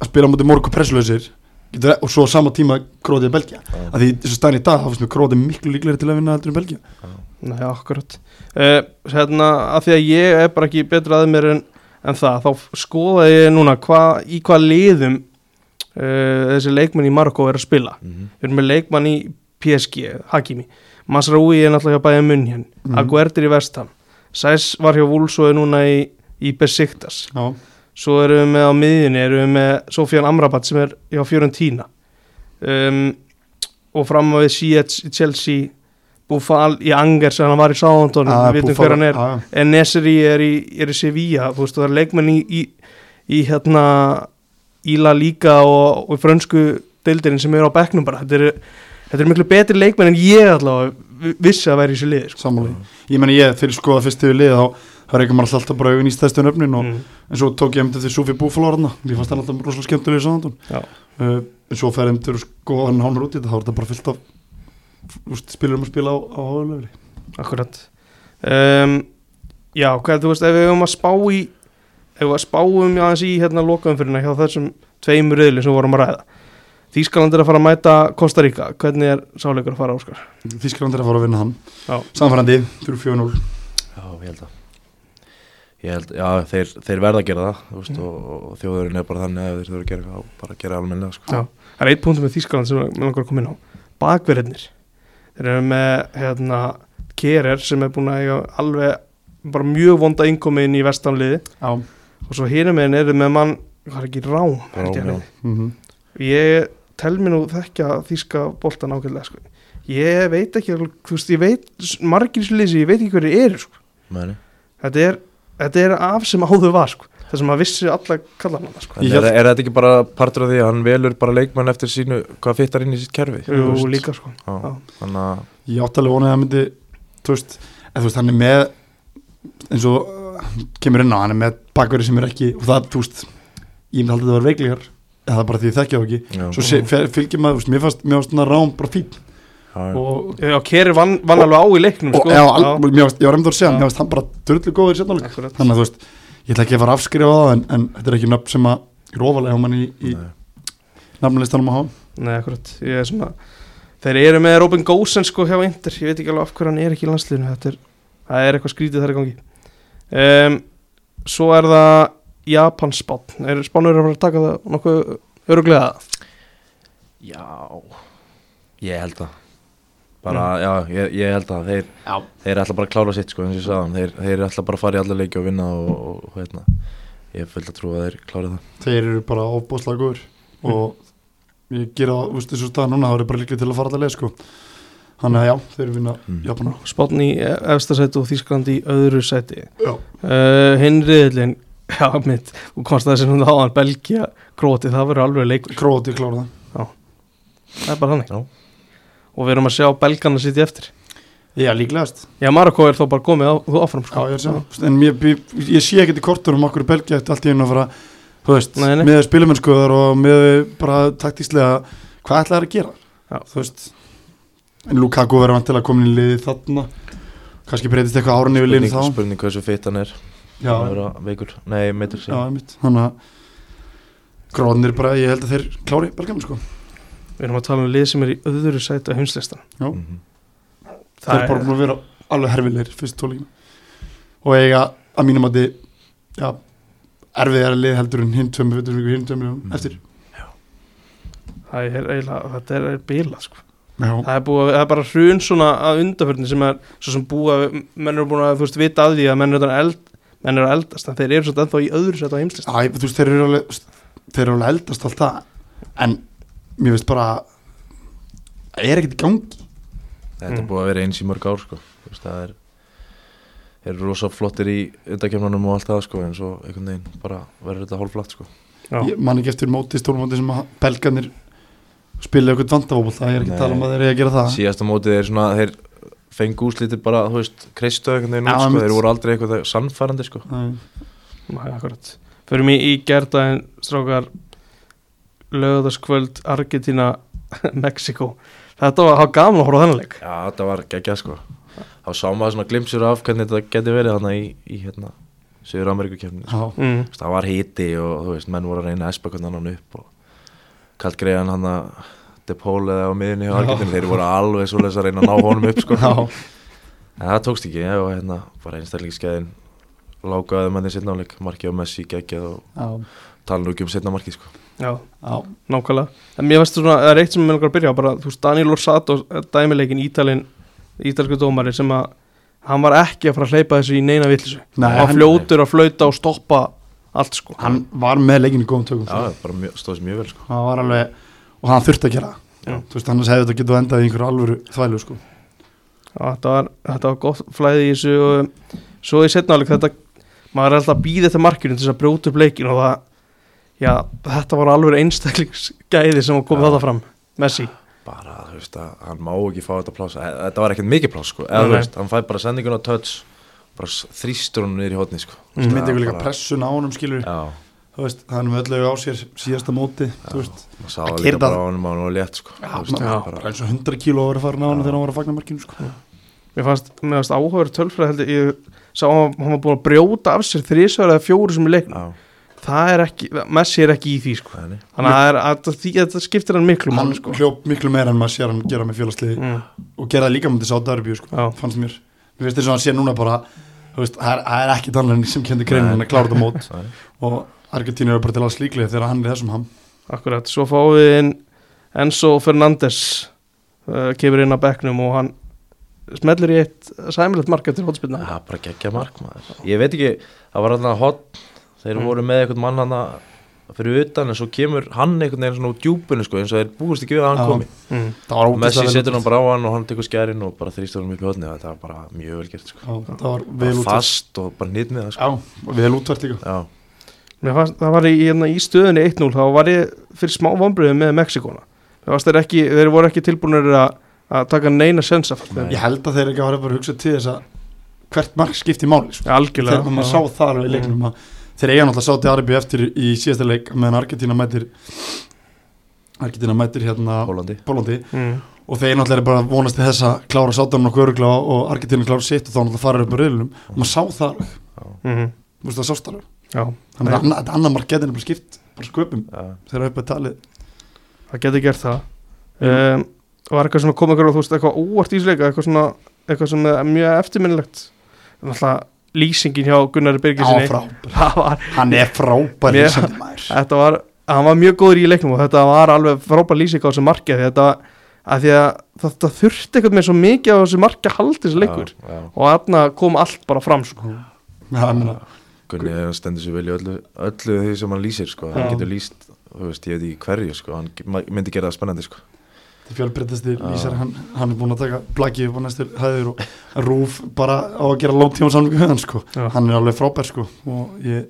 að spila á móti morgu presslausir getur, og svo á sama tíma Kroatia Belgia Já. að því þessu staðin í dag, þá finnst mér Kroatia miklu líklegri til að vinna heldur en Belgia Nei, akkurat uh, Hérna, að því að ég er bara ekki betur að mér en, en það, þá skoða ég núna hva, í hvað liðum uh, þessi leikmenn í Marokko er að spila Mhm. Við erum með leikmann í PSG, Hakimi. Masraoui er náttúrulega bæja munn hér Mhm. Aguerd er í Vestham Sæs var hjá Wolves og er núna í, í Besiktas. Já, Svo erum við með á miðjunni erum við með Sofian Amrabat sem er hjá Fiorentina. Um, og fram á við Sietz í Chelsea Búfal í Angers sem hann var í Sáðantón Ah, við Buffalo, hver hann er. já. en Nesri er í, er í Sevilla þú veist það er leikmenn í, í, í hérna í La Liga og, og frönsku deildirinn sem eru á bekknum bara. Þetta eru, þetta eru miklu betri leikmenn en ég allavega vi- vissi að vera í þessu liði sko. sammáli ég meni ég, ég skoða fyrst yfir lið þá er ekki maður alltaf bara augun í stæðstu nöfnin og mm. en svo tók ég um til því Sufi Búfalo orðna ég fannst hann alltaf rosalega í sáðantón Já. uh, en svo fer þeim til sko hann hánur út í þetta þá er þetta bara fyllt af spilurum að spila á, á háðulegri Akkurat um, Já, hvað þú veist ef við höfum að spá í ef við að spáum aðeins í hérna lokaumfyrirna hjá þessum tveimur reyðli sem vorum að ræða Þýskaland er að fara að mæta Kosta Ríka hvernig er sáleikur að fara Óskar? Þískland er að fara að vinna hann Já. samfærandi, fyrir 4-0 Já, ég held að Ég held, já, þeir, þeir verða að gera það þú veist, og, og þjóðurinn er bara þannig að þeir þurfa að gera eitthvað, bara að gera almennilega sko. Já. Það er eitt punktum með Þýskaland sem við langar að koma inn á Bakverðinir Þeir eru með hérna Kerer sem er búin að eiga alveg bara mjög vonda innkomi inn í vestanliði Já og svo hinum með eru með mann hvað er ekki rám, Rám, mm -hmm. ég tel mér nú þekkja þýska boltan ákveðlega sko. ég veit ekki þú veist, ég veit margir sem lýsi, ég veit ekki hverju eru sko. Þetta, er, þetta er af sem áður var sko. það sem að vissi alla kallan hana sko. En er, er þetta ekki bara partur af því að hann velur bara leikmann eftir sínu, hvað fittar inn í sitt kerfi Jú, veist? líka sko. Já, Já. Þannig að ég átti alveg vonið að það myndi þú veist, eða, þú veist hann er með eins og kemur inn á hann er með bakverði sem er ekki og það, þú veist, ég myndi haldið að það var veiklegar það er bara því ég þekkja það ekki. Já, svo sé, fer- fylgir maður, mér fannst mér fannst svona rám bara fín já, já. og, já, Keri vann, vann alveg á í leiknum og sko. já, al, mér fannst, ég var reyndar að segja mér fannst hann bara dörðlu góður í setnáleik Akkurat. þannig að þú veist, ég ætla ekki að fara að afskrifa það en, en þetta er ekki nöfn sem að ofalega á manni í, í Nei. nafnalistanum að hafa Nei, akkurat, ég er svona þeir eru með Robin Gósen sko hjá Inter. Ég veit ekki alveg af hverju hann er ekki í landsliðinu. Þetta er, það er eitthvað skrítið þar í gangi. Um, svo er það Japans spán er spánur að fara að taka það nokkuð öruglega já. Ég held að bara, já, ég, ég held að þeir, þeir ætla bara að klára sitt sko, eins og ég sagði. Þeir, þeir ætla bara að fara í alla leiki og vinna og, og, og hérna, ég fylg að trúa að þeir klára það. Þeir eru bara ofbúslega góður og ég gera það, þú veist, þessu stað núna þá er ég bara líklega til að fara alltaf leið sko. Þannig að já, þeir eru vinna Mm. Japana spán í efstasæti og Þískland í öðru sæti. Já. uh, hinn riðlinn já mitt, þú komst það sem hún áðan Belgia, Króti, það verður alveg leikur Króti klára það það er bara þannig Já. og við erum að sjá Belgana sitja eftir Já, líklegast já, Marokko er þó bara komið á, þú áfram Já, sko. ég er sem En mér, ég, ég sé ekkert í kortur um okkur Belgia eftir allt í einu að fara Þú veist, Nei, nei. með spilamennskuðar og með bara taktíslega Hvað ætlaði að gera? Já. Þú veist En Lukaku verður vantilega komin í liði þarna Kannski breytist eitthvað árun yfir liðin þá spurning hversu fit hann er Já, að vera veikur, nei, meitur sig. Já, einmitt. Þannig að Gróðnir bara, ég held að þeir klári Belgium sko. Við erum að tala um lið sem er í öðru sæti á heimslistan Mhm. Þeir eru bara búin að vera alveg herfilegir fyrst tóleikina Og eiga að mínum að þið Já, erfiðara lið heldur en hinn tveim Hinn tveim Mm. eftir. Það er eiginlega, þetta er, er bila sko. Já, það er, búið, það er bara hrun svona að undarförni sem er svo sem búa, menn eru búin að þú veist vita að því að menn eru, eld, menn eru að eldast en þeir eru svolítið ennþá í öðru sæti á heimslistan Æ, þú veist, þeir eru alveg þeir eru alveg eldast allt það en mér veist bara það er ekkert í gangi Þetta Mm. er búið að vera eins í mörg ár sko. Þú veist, það er þeir eru rosa flottir í undakefnunum og allt það sko, en svo einhvern veginn bara verður þetta hálflatt sko. Já. ég man ekki eftir móti, stórmóti sem að belgarnir spila eitthvað vandafóbul það er ekki Nei. að tala um að þeir eru að gera það síðasta mótið er svona þeir fengu úslítið bara, þú veist, kreistu einhvern veginn út sko. þeir voru aldrei eitthvað sannfærandi sko. Nei. Næ, akkurat Förum í, í gerðaðin strákar lögðaskvöld Argentina, Mexiko Þetta var, það var gaman að horfa á þennan leik Já, þetta var geggjað sko Þá sá maður svona glimsur af hvernig þetta geti verið þannig í, í hérna Suður Ameríku kemni Já, mm. Það var hiti og þú veist, menn voru að reyna að espa hvernig hann upp og kallt greiðan hann að depóliði á miðinni hjá Argentin þeir voru alveg svoleiðis að reyna að ná honum upp sko. En það tókst ekki og hérna bara einstaklingsskeiðin lágaði með því setna áleik markið á Messi geggjað og tala nú ekki um setna markið sko. Já, já, nákvæmlega. En mér finnst svona, það er eitt sem mér langar að byrja á bara, þú veist, Daniel Orsato, dæmileikin Ítalin, ítalsku dómari sem að hann var ekki að fara að hleypa þessu í neina villisu hann- fljótur að flauta og stoppa allt sko. Hann var með leikinu í góðum tökum. Já, bara mjög, stóð sér mjög vel sko. Hann var alveg, og hann þurfti að gera Já. það. þú veist, annars hefði þetta getið endað í einhverju alvöru þvælu sko. Já, þetta var, þetta var gott flæði í þessu og svo í setnáleik þetta maður er alltaf að býða þetta markinu til þess að brjóta upp leikin og það já, þetta var alveg einstaklingsgæði sem kom þetta fram Messi bara, þú veist, að hann má ekki fá þetta pláss þetta var ekkert mikið pláss sko eða veist, hann fæ bara sendingun á touch bara þrýstur hann niður í hotni sko mm. myndi Það ykkur líka bara- pressun á honum skilur Já, veist, hann er með öllu á sér síðasta móti þú veist, maður sá Að það á hann og hann var létt sko. Já, Þú veist, já, bara- eins og 100 kíló að vera farin á hann Já. þegar hann var að fagna markinu sko. mér fannst, mér fannst áhugaður tölfræð heldur, ég sá hann, hann var búin að brjóta af sér þrísvar eða fjóru sem í leiknum. Já, það er ekki, Messi er ekki í því sko. Þannig að er, að, því, þetta skiptir hann miklu hann máli sko. hljóp miklu meira en maður sér hann gera með félagsliði mm, og gera það líka mútið sá Darbjörn sko, fannst mér. Mér finnst þess að hann sé núna bara þú veist, það er, er ekki þannig sem kendi greinu hann er klárt á mót. Og Argentínu er bara til alls líklega þegar hann er í þessum ham. Akkurat, svo fáum við inn Enzo Fernandes uh, kemur inn á bekknum og hann smellir í eitt sæmilegt marka til hótspilna Já, bara geggja mark maður. Ég veit ekki, það var alltaf hot Þeir Mm. voru með einhvern mann hann fyrir utan en svo kemur hann einhvern veginn svona úr djúpunu sko eins og þeir búist ekki við að hann komi. Mm. það var Messi setur hann bara á hann og hann tekur skærin og bara þrýstur hann upp í hodni þetta var bara mjög vel gert sko. Já, það var fast og bara nýtt með það sko. Já, vel útvært líka. Já, fannst, það var í, hérna, í stöðunni 1-0 þá var ég fyrir smá vombriðu með fannst þeir ekki, þeir voru ekki tilbúinir að, að taka neina sensa Nei. ég held að þeir ekki að vera bara að hugsa til þess að hvert mark skipti máli sko. algjörlega þegar maður sá það alveg í leiknum að þeir eiga náttúrulega sátti Arabi eftir í síðasta leik meðan Argentína mætir Argentína mætir hérna Hólandi Pólandi mm. og þeir náttúrulega er bara vonast til þess að klára sátanum og örugla og Argentína klára sitt og þá náttúrulega fara upp á riðlunum og maður sá það alveg, Mm. þú veist það sást alveg þannig að anna- þetta annar mark getur bara skipt bara sköpum Já, þegar upp að talið. Það getur gert það. Um, Var eitthvað sem kom ykkur og þú veist eitthvað óvart ísleika eitthvað svona, eitthvað sem er mjög eftirminnilegt? Náttúrulega lýsingin hjá Gunnari Já, Birgisinni Það Hann er frábær lýsandi maður. Þetta var, hann var mjög góður í leiknum og þetta var alveg frábær lýsing á þessu marki þetta að því að þetta þurfti eitthvað með svo mikið á þessu marki að halda þessu leikur. já, já. og þarna kom allt bara fram sko. Já, ég meina, Gunni stendur sér vel í öllu, öllu því sem hann lýsir sko. Hann getur lýst, þú veist, ég veit ekki hverju sko. hann myndi gera það spennandi sko. þetta fjölbreytasti Já. lýsar hann, hann er búin að taka plaki upp á næstur hæður og rúf bara á að gera langtíma samlingu við hann sko. Já. hann er alveg frábær sko. og ég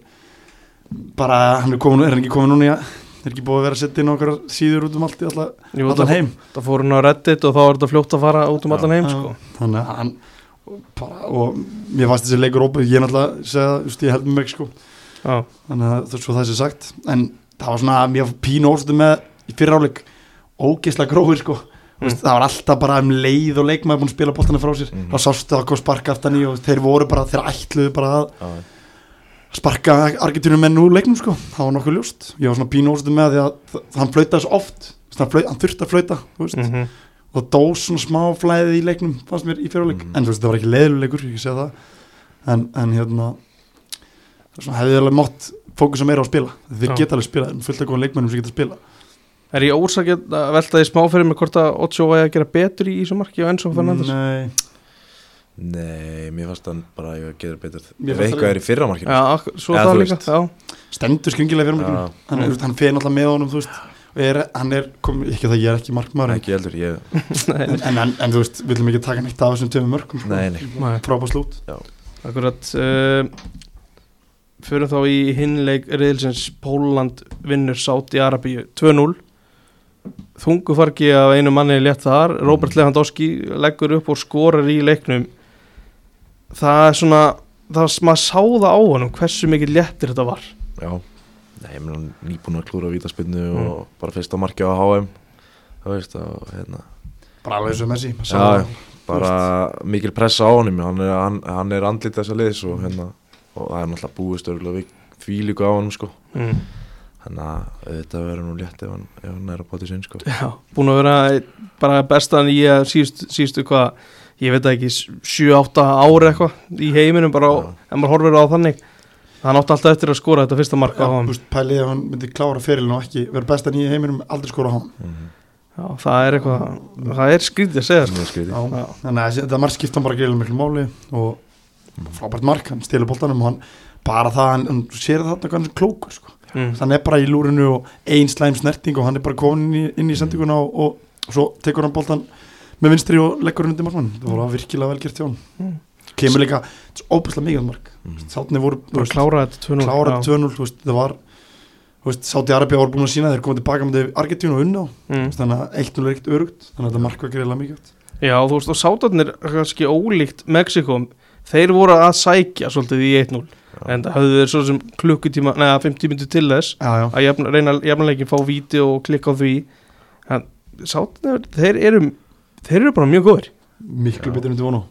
bara, hann er, komin, er hann ekki komin núna í að er ekki búið að vera að setja inn okkar síður út um allt í alla, Jú, allan það, heim það fór hann á reddit og þá var þetta fljótt að fara út um Já. allan heim Já. sko. þannig að hann bara, og mér fannst þessi leikur óbúið, ég náttúrulega segja, just, ég held með mig sko. Já, þannig að það er svo það sé sagt. En það var svona, mér pínu óstöðu með í fyriráleik, ógeðslega grófir sko, mm. það var alltaf bara um leið og leikmaður búin að spila boltana frá sér. Mhm. þá sástu það að kom sparka aftan í og þeir voru bara, þeir ætluðu bara að Já, sparka Argentínum menn úr leiknum sko, það var nokkuð ljóst. Ég var svona pínu óstöðu með því að hann flautaði svo oft, hann, flaut, hann þurfti að flauta mm og dó svona smá flæðið í leiknum fannst mér í fyriráleik, Mhm. en þú veist, það var ekki leiðuleikur ég sé það. En, en hérna það er svona hefði alveg mátt fókusa meira á að spila. Þeir Já. geta alveg spila, en fullt af góðum leikmennum sem geta spila Er ég ósakið að velta því smá fyrir mig hvort að Ocho væri að gera betur í þessu marki og Enzo Fernandes? Nei, Nei, mér fannst hann bara að gera betur. Ef eitthvað er í fyrra markinu. Já, ak- svo Eða það þú líka veist. Já, stendur skringilega fyrir markinu. Já. hann, er, hann fer náttúrulega með honum þú veist, er, hann er, kom, ekki það ég er ekki markmaður Ekki heldur, ég nei, en, en, en, en þú veist, við viljum ekki taka neitt af þessum töfum mörgum sko. Frábæð slút. Akkurat uh, Förum þá í hinleik reyðilsins Póland vinnur Sáti Arabíu 2-0 Þungufarki af einu manni létt þar. Robert Lewandowski leggur upp og skorar í leiknum. Það er svona það, maður sá það á honum hversu mikið léttir þetta var. Já, nei, ég meina nýbúin að klúra vítaspinnu Mm. og bara fyrsta marki á HM þú veist, og hérna. Bara alveg og Messi Já, það. bara mikil pressa á honum hann er, hann, hann er andlit þessa liðs og hérna, og það er náttúrulega búist örgulega við því líka á honum sko. Mm. þannig að þetta verður nú létt ef hann, ef hann er að báti sinn sko. Já, búin að vera bara bestan í að síðustu, síðustu hvað ég veit það ekki, 7-8 ári eitthvað í heiminum bara, á, en maður horfir á þannig hann átti alltaf eftir að skora þetta fyrsta marka veist, pælið ef hann myndi klára ferilin og ekki vera besta nýja heiminum aldrei skora á hann mm Já, það er eitthvað, það er skrítið að segja sko. þannig að þetta mark skipta hann bara greiðlega miklu máli og frábært mark, hann stilur boltanum og hann bara það, hann, hann sér þarna hvað hann er klókur sko. mm. hann er bara í lúrinu og ein slæm snerting og hann er bara komin inn í, inn í sendinguna og, og, svo tekur hann boltan með vinstri og leggur hann undir markmann það voru virkilega vel gert hjá hann Mm. Kemur líka, þetta er óbærslega mikið mark. Mm. sátni voru, þú bara veist, klára þetta 2-0 klára Já. 2-0 þú veist, það var þú veist, Sáti Arabia voru búin að sína þeir komið tilbaka með Argentínu og unna mm. þannig að 1-0 er ekkert örugt þannig að þetta mark var greiðlega mikið Já, þú veist, og sátarnir kannski ólíkt Mexiko, þeir voru að sækja svolítið í 1-0 en það höfðu þeir svo sem klukkutíma, neða 50 minnir til þess já, já. að jafn, reyna jafnleikin fá víti og klikka á því. En sátarnir, þeir eru þeir eru bara mjög góðir. Miklu betur en þú vonu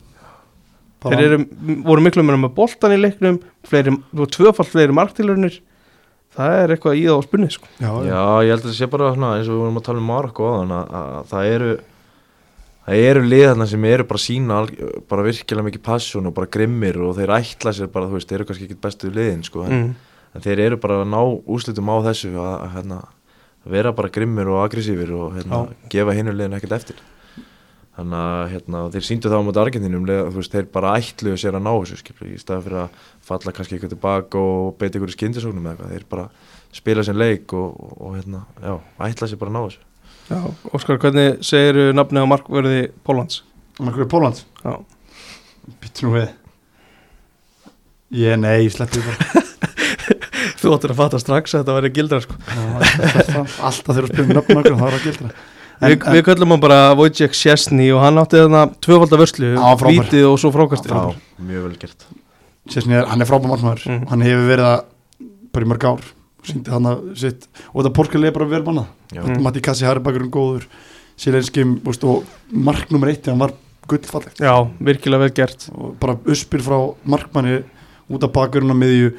þeir eru, voru miklu meira með boltan í leiknum fleiri, þú veist, tvöfalt fleiri marktilurinnir það er eitthvað í það á spunni sko. já, já. Já, ég held að það sé bara svona, eins og við vorum að tala um Marokko á þann að, að það eru það eru liðarna sem eru bara sína alg- bara virkilega mikið passion og bara grimmir og þeir ætla sér bara, þú veist, þeir eru kannski ekki bestu liðin sko, en, mm. en þeir eru bara að ná úslitum á þessu að, að, hérna, að vera bara grimmir og aggressífir og hérna, gefa hinu liðin ekkert eftir þannig að hérna, þeir síndu það á móti Argentinum þú veist, þeir bara ætluðu sér að ná þessu skilur, í staði fyrir að falla kannski eitthvað tilbaka og beita ykkur í skyndisóknum eða eitthvað. Þeir bara spila sem leik og, og, og hérna, já, ætla sér bara að ná þessu. Já, Óskar, hvernig segir nafni á markverði Pólans? Markur Pólans Já, Býttu nú við. Ég, nei, ég sleppi því bara. Þú áttir að fatta strax að þetta væri gildra sko. Já, alltaf, þegar þú spyrir nöfn okkur þá er það gildra Vi, Við köllum hann bara Wojciech Szczesny og hann átti þarna tvöfalda vörslu, vítið og svo frákastið já, mjög vel gert. Er, hann er frábæð markmaður. Mm. hann hefur verið að bara í mörg ár síndi hann að sitt og þetta Portugal er bara vel mannað já, Mm. Matti Kassi Harbakurinn góður Sýlenskim og mark nummer eitt hann var gullfallegt. Já, virkilega vel gert. Og bara uspil frá markmanni út af bakurinn á miðju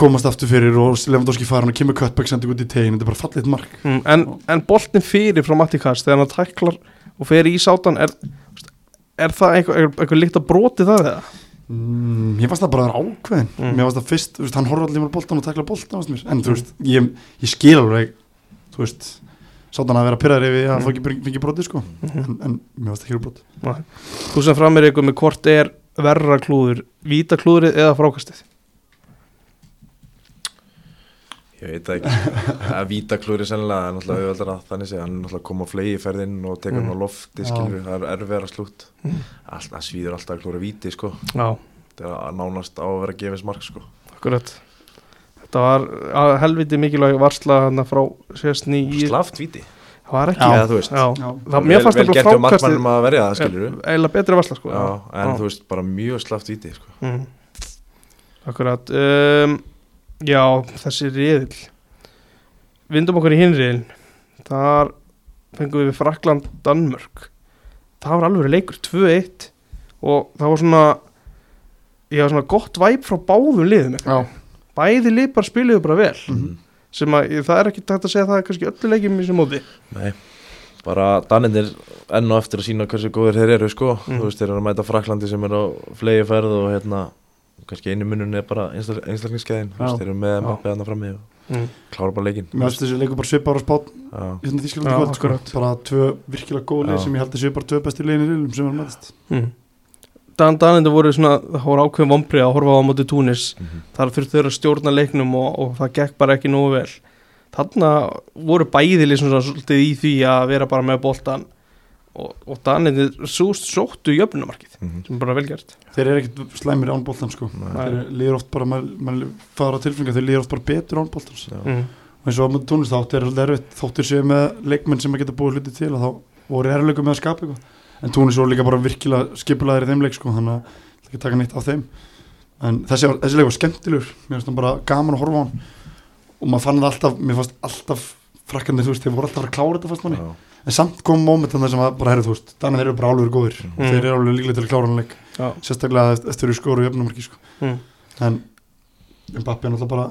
komast aftur fyrir og Lewandowski fara hann og kemur cutback sendið út í tegin þetta er bara fallegt mark mm, en, en boltin fyrir frá Matti Kast þegar hann tæklar og fer í sátan er, er það eitthvað, eitthvað, eitthvað líkt að broti það eða? mm, ég fannst það bara ákveðin Mm. mér fannst það fyrst, veist, hann horfði allir með boltan og takla boltan en þú veist, ég, ég skil alveg þú veist, sátt hann að vera pyrraður yfir að Mm. það fengi broti sko Mhm. en, en mér fannst það ekki broti. Þú sem framir eitthvað með hvort er verra klúður, víta klúðrið eða frákastið ég veit ekki. Að vítaklúri sennilega er náttúrulega auðveldar að þannig segja, hann er náttúrulega að koma á flegi ferðinn og tekur hann á lofti, Já. skilur það er erfiðara slútt. Mm. allt, það svíður alltaf að klúra víti, sko. Já, það er að nánast á að vera gefins mark, sko. Akkurat. Þetta var að helviti mikilvæg varsla hann frá Szczesny í slaft víti, Það var ekki? Já. eða þú veist. Já. Það, mér fannst hjá bara að skilur eiginlega betri varsla sko. Já, en Já. þú veist, bara mjög slaft víti, sko. Mm. Akkurat. Um, Já, þessi riðil Vindum okkur í hinn riðil Þar fengum við Frakland Danmörk. Það var alveg leikur 2-1 og það var svona ég var svona gott væp frá báðum liðum Já. bæði lið bara spiluðu bara vel. Mhm. sem að það er ekki tægt að segja það er kannski öllu leikjum í þessu móti. Nei, bara Danindir enn og eftir að sína hversu góðir þeir eru sko, Mm. þú veist, þeir eru að mæta Fraklandi sem er á flegi ferð og hérna kannski einu munun er bara einstak, einstaklingsskeiðin, þú Já. veist, þeir eru með mappið hann frammi og mm. klára bara leikinn mér fannst þessi leikur bara svipar og spát Já, í Já, þýskalandi kvöld sko. bara tvö virkilega góð Já. sem ég held að bara tvö besti liðin í liðum sem er mætist Mm. Dan Danindi voru svona það voru ákveðin vombrið að horfa á móti Túnis Mhm. þar þurftu þeir að stjórna leiknum og, og það gekk bara ekki nógu vel þarna voru bæðili svona svolítið í því að vera bara með boltan og, og Danindi súst sóttu jöfnumarkið. Mm. sem er bara velgjart þeir eru ekkert slæmir án boltan sko Nei. þeir líður oft bara, maður fara tilfengar þeir líður oft bara betur án boltans Já. mm. og eins og á tónlist þátt er svolítið erfitt þóttir séu með leikmenn sem að geta búið hluti til og þá voru erfleikum með að skapa eitthvað en tónlist voru líka bara virkilega skipulaðir í þeim leik sko þannig að það ekki taka neitt á þeim en þessi, þessi leik var skemmtilegur mér finnst hann bara gaman að horfa á hann og maður fann það alltaf, mér fannst alltaf frakkandir, þú veist, þeir voru alltaf að klára þetta fannst manni, Já. En samt kom momentan þar sem að bara, herri, þú veist, þannig þeir eru bara alveg góðir og Mm. þeir eru alveg líklega til að klára hann leik Já. sérstaklega eftir- eftir þau skoru jöfnumarki sko. Mm. en Mbappi er náttúrulega bara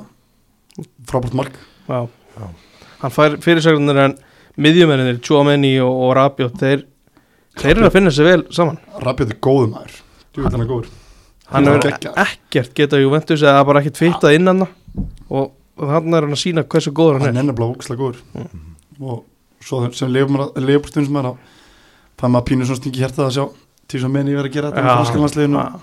frábært mark Já. Já. Hann fær fyrirsögnir en miðjumennir, Chouameni og, og Rabiot þeir, þeir eru að finna sér vel saman Rabiot er góðum maður, hann er góður Hann Geggjaður. ekkert getað Juventus eða bara ekkert fittað innan og, og hann er að sína hversu góður hann hann er er nefnilega ógislega góður og svo sem leifbúrstunum sem er að það maður pínur svona stingi hjartað að sjá til þess að menni verið að gera þetta með franskallandsliðinu Já.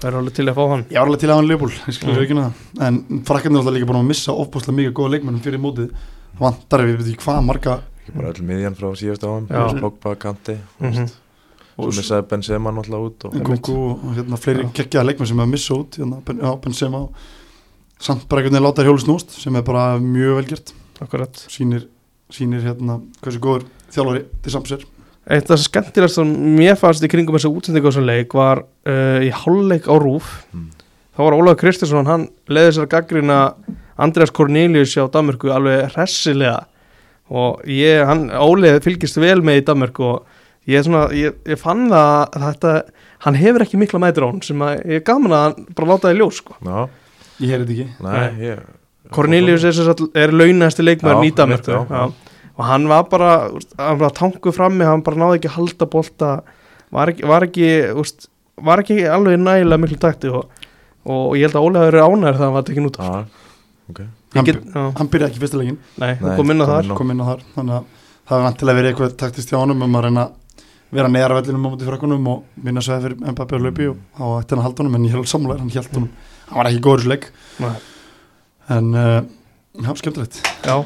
Það er alveg til að fá hann var alveg til að hann leifbúl, ég skilur Mm. ekki það en frakkarnir er alltaf líka búin að missa ofbúslega mikið góða leikmennum fyrir mótið það vantar við veit ekki hvað marga Ekki bara öll miðjan frá síðustu áðan Já. Pogba, Kanti Mhm. Svo missaði Benzema náttúrulega út og Nkunku og hérna fleiri Já. geggjaða leikmenn sem er að missa út hérna, ben, já, Benzema samt bara einhvern veginn láta þér hjólu snúst sem er bara mjög velgjört Akkurat sýnir, sýnir hérna hversu góður þjálfari til samsir Eitt af það skemmtilegast sem mér fannst í kringum þessu útsendingu á þessum leik var uh, í hálfleik á rúf Mm. þá var Ólafur Kristinsson, hann leiði sér að gaggrina Andreas Cornelius á Danmörku alveg hressilega. Og ég, hann, Ólið fylgist vel með í Danmörku og ég, svona, ég, ég fann það að þetta, hann hefur ekki mikla mætur á hann sem að ég er gaman að hann bara láta það í ljós sko. Já, ég heyrði ekki. Nei, ég Cornelius er, sem sagt- er launæsti já, já. og hann var bara, hann var tankuð frammi hann bara náði ekki að halda bolta var ekki, var ekki, úst, var ekki alveg nægilega miklu takti og, og ég held að hafi verið ánæður þegar hann var tekinn út af. Já, ok Ég hann, hann byrjaði ekki fyrsta leikin nei, Nei, kom inn á þar á. kom inn á þar þannig að það var vantilega verið eitthvað taktist hjá honum um að reyna að vera neðar á vellinum á móti frakkunum og vinna sveið fyrir Mbappi og Laupi og þá ætti hann að halda honum en ég held samlega hann held honum hann var ekki góður í þessu leik Nei. En uh, já, skemmtilegt. Já,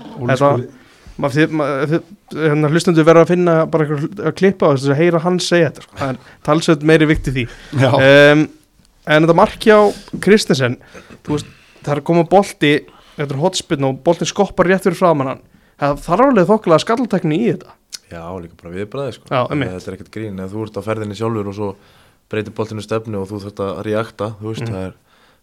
þetta hérna hlustundu verða að finna bara eitthvað að klippa á þess að heyra hann segja þetta sko. það er talsveit meiri vikti því. Já, um, en þetta marki á Kristensen þú veist, það er bolti þetta er hotspinn og boltin skoppar rétt fyrir framann hann. Það þarf alveg þokkulega skalltekni í þetta. Já, líka bara viðbræði sko. Já, einmitt. Þetta er ekkert grín, ef þú ert á ferðinni sjálfur og svo breytir boltinu stefnu og þú þurft að reakta, þú veist, Mm. það er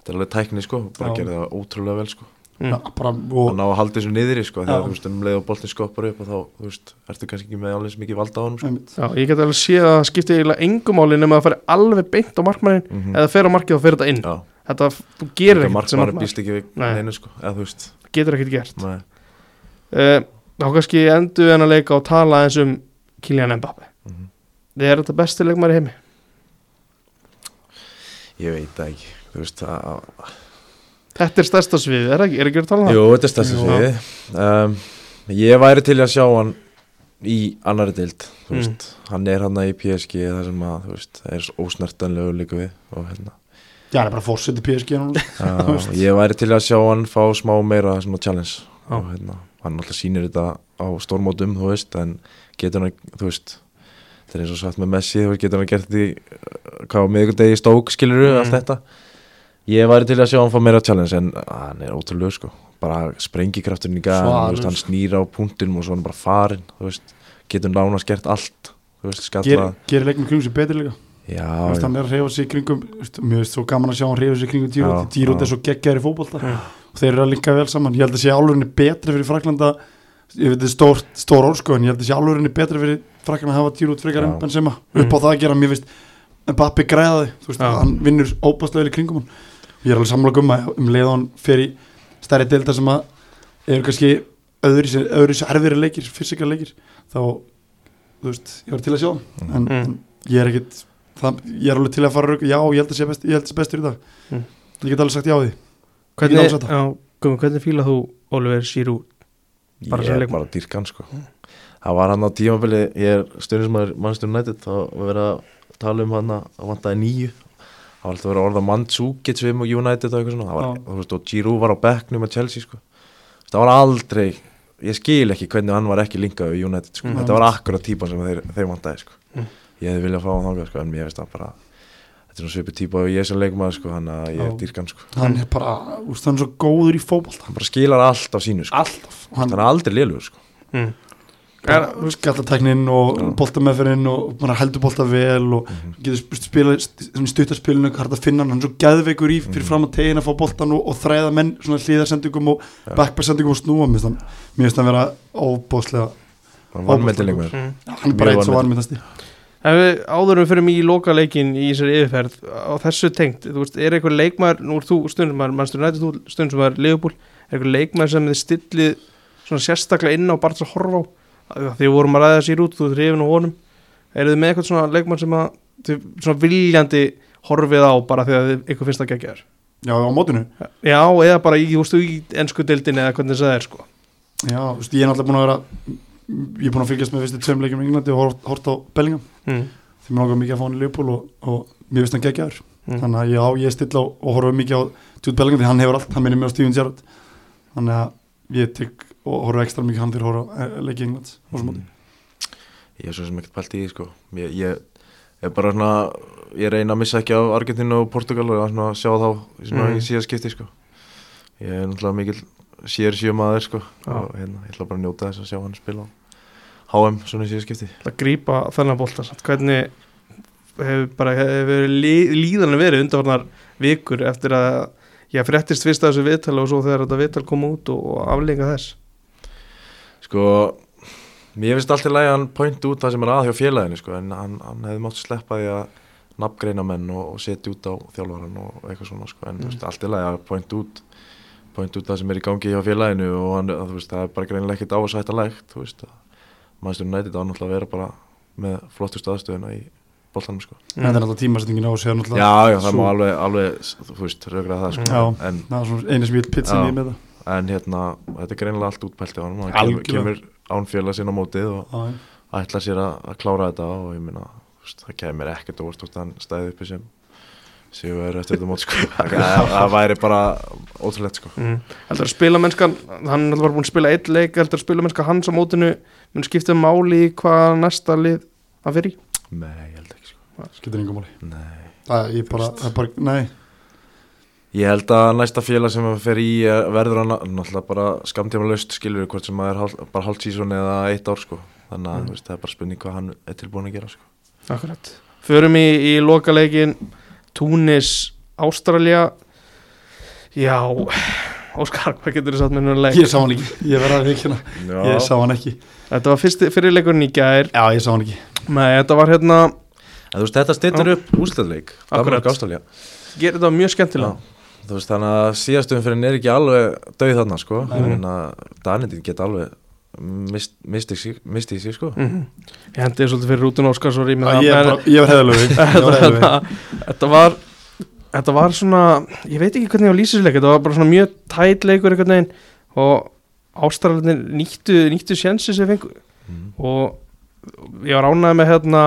þetta er alveg tækni sko, bara gera það ótrúlega vel sko Mm. já, bara, og ná að halda þessu niðri sko, þegar þú veist, um leið og boltin skoppar upp og þá, þú veist, ertu kannski ekki með alveg svo mikið valda á honum sko. Já, ég get alveg séð að það skipti eiginlega engumáli nema að það fari alveg beint á markmannin Mhm. eða fer á markið og fer þetta inn Já, þetta, þú gerir ekkert sem markmaður markmann býst ekki við Nei. neinu sko, eða þú veist getur ekkert gert nei. uh, þá kannski endur við hann að leika og tala eins um Kylian Mbappe Mhm. er þetta besti leikmæri heimi? Ég veit það ekki, veist, að Þetta er stærsta sviðið, er ekki, er ekki að tala um það? Jú, þetta er stærsta Jú. sviði um, Ég væri til að sjá hann í annari dild þú Mm. veist, hann er hann í PSG þar sem að, þú veist, er ósnertanlegu líka við og hérna já, hann er bara PSG núna. Þú veist. uh, Ég væri til að sjá hann fá smá meira svona challenge Já. og hérna, hann alltaf sýnir þetta á stórmótum, þú veist, en getur hann, þú veist þetta er eins og sagt með Messi, þú veist, getur hann gert því hvað á miðvikudegi stók skilur Mm. allt þetta Ég væri til að sjá hann fá meira challenge en að, hann er ótrúlega sko bara sprengikrafturinn í gang, þú veist, Svalur. hann snýr á punktinum og svo er hann bara farinn, þú veist getur nánast gert allt, þú veist, skalla Ger- gerir leikmenn kringum sér betur líka Já, veist, hann er að reyfa sig í kringum þú veist, mér veist svo gaman að sjá hann reyfa sig í kringum Giroud já. er svo geggjaður í fótbolta Mm. og þeir eru að linka vel saman ég held að sé álurinn betri fyrir Fraklanda ég veit þetta er stór, orð sko en ég held að sé álurinn betri fyrir Fraklanda að hafa Giroud frekar en Benzema Mm. upp á það að gera mér veist Mbappi græðaði, þú veist, Já. hann vinnur óbæðslega í kringum hann ég er alveg samlega um að um leið og hann fer í stærri delta sem að eru kannski öðru sér erfiðri leikir fysikal leikir þá, þú veist, ég var til að sjá hann en, Mm. en ég er ekkit það, ég er alveg til að fara rauk, já, ég held að sé, best, ég held að sé bestur í dag Mm. ég get alveg sagt já við því Hvernig, Ég já, Gumi, hvernig fílað þú Oliver Giroud? bara ég sem er leikmaður. bara dýrkan sko Það var hann á tímabili, ég er stundismæður Manchester United, þá var verið að tala um hann að vantaði nýju var alltaf verið að orða Mandsúkits við og United og eitthvað svona, var, veist, og Giroud var á bekknum með Chelsea sko, það var aldrei ég skil ekki hvernig hann var ekki linkað við United sko, Mm. þetta var akkurat típan sem þeir, þeir vantaði sko, Mm. ég hefði viljað fá hann þangað sko, en mér veist það bara þetta er svona svipið típa og ég er sem leikmaður sko, hann að ég er dýrkan sko, hann er bara, úst, hann er svo góður í fótbolta. Hann bara skilar allt á sínu sko, alltaf og hann, hann er aldrei lélugur sko. Mm. Skallateknin og Já. boltameðferðin og bara heldur bolta vel og getur sp- spila í stuttarspilinu hægt að finna hann, hann er svo geðveikur í fyrir Mhm. fram að tegina, fá boltan og, og þræða menn svona hlýðarsendingum og Já. backbacksendingum og snúa mér finnst finnst hann vera óbóðslega Vannmeldilegum mm. hann er bara eitt svo vanmyndasti áðurum við fyrir mig í loka leikin í þessari yfirferð á þessu tengt, þú veist, er eitthvað leikmaður nú er þú stundum, mannstur nættu stundum sem er leifbúl, er eitthvað leikmaður sem þið stillið svona sérstaklega inn á bara að horfa á, Því við vorum að ræða sér út þú hrifin á honum, eru þið með eitthvað svona leikmaður sem að þið svona viljandi horfið á bara að þið- ykkur finnst það geggjaður? Já á mótinu. Já, eða bara í, veist, í ennsku deildinni eða hvernig það er sko. Já, þú veist, ég er náttúrulega búin að vera ég er búin að fylgjast með fyrstu tveim leikjum í Englandi og hort, hort á Bellingham. Mm. því mér langar mikið að fá hann í Liverpool og, og mér finnst hann geggjaður. Mm. þannig að já, ég stilla og, og horfa mikið á Jude Bellingham því hann hefur allt, hann minnir á Steven Gerrard. Þannig að ég tek og horfa ekstra mikið hann fyrir að horfa á leiki Englands móti Ég er svo sem ekkert pælt í því sko Ég, ég er bara svona Ég reyna að missa ekki á Argentínu og Portugal og svona sjá þá í svona Mm. í síðast skipti sko Ég er náttúrulega mikil sér sjöum aður sko Já. og hérna, ég ætla bara að njóta þess að sjá hann spila á HM svona í síðast skipti að grípa þennan samt. hvernig hefur bara hefur lí, líðanlega verið undanvarnar vikur eftir að ég fréttist fyrst að þessu viðtal og svo þegar þetta viðtal kom út og, og aflenga þess Sko Mér finnst alltaf lægi að hann point út það sem er að hjá félaginu sko en hann, hann hefði mátt sleppa því að nafngreina menn og, og setja út á þjálfaran og eitthvað svona sko en þú veist alltaf lægi að point út point út það sem er í gangi hjá félaginu og hann, að, veist, það er bara greinilega ekkert ásættalegt þú veist að mannstur nætið á náttúrulega að vera bara með flottustu aðstöðuna í boltanum sko. Þetta er náttúrulega tímasetningin á náttúrulega Já, já, það sú- má alveg, alveg þú veist, raugra það sko Já. en, það er svona einu ég pitsin í með það en hérna, þetta er greinilega allt útpælt á hann hann kemur, Algjörlega. kemur án félag sinna á mótið og Já, já. ætla sér að, klára þetta og ég veist, það kemur ekkert óvart út að hann stæði uppi sem sigur eftir þetta mót sko. það, væri bara ótrúlegt sko. mm. heldur að spila mennskan hann bara búin að spila eitt leik heldur að spila mennska hans á mótinu mun skipta máli í hvað næsta lið að vera í Nei, ég held ekki sko. skiptir yngum máli Nei. það bara, það er bara, nei Ég held að næsta félag sem að fer í eh, verður hann náttúrulega bara skamtíma laust skilur við hvort sem það er hál, bara hálft sísón eða eitt ár sko. þannig að Mm. þú veist, það er bara spurning hvað hann er tilbúin að gera sko. Akkurat. Förum í, í lokaleikin Túnis, Ástralja Já Óskar, hvað getur þið satt með nú leik? ég sá hann ekki, ég verða að veikina ég sá hann ekki, Þetta var fyrsti, fyrirleikurinn í gær. Já ég sá hann ekki. Nei, þetta var hérna En þú veist, þetta styrtir upp úsleðleik Gerir þetta mjög skemmtilega veist, þannig að síðastum fyrir er ekki alveg döið þarna sko. En að Danindin geta alveg mist, misti, sig- misti í sig sko. Mm Ég hendi þér svolítið fyrir rútun Óskar svo rými Já, ég, er var var heðalögu þetta, var Þetta var svona Ég veit ekki hvernig ég á lýsisleik Þetta var bara svona mjög tæt leikur einhvern veginn Og Ástraljarnir nýttu, nýttu sjensi sem fengu. Mm. og ég var ánægð með hérna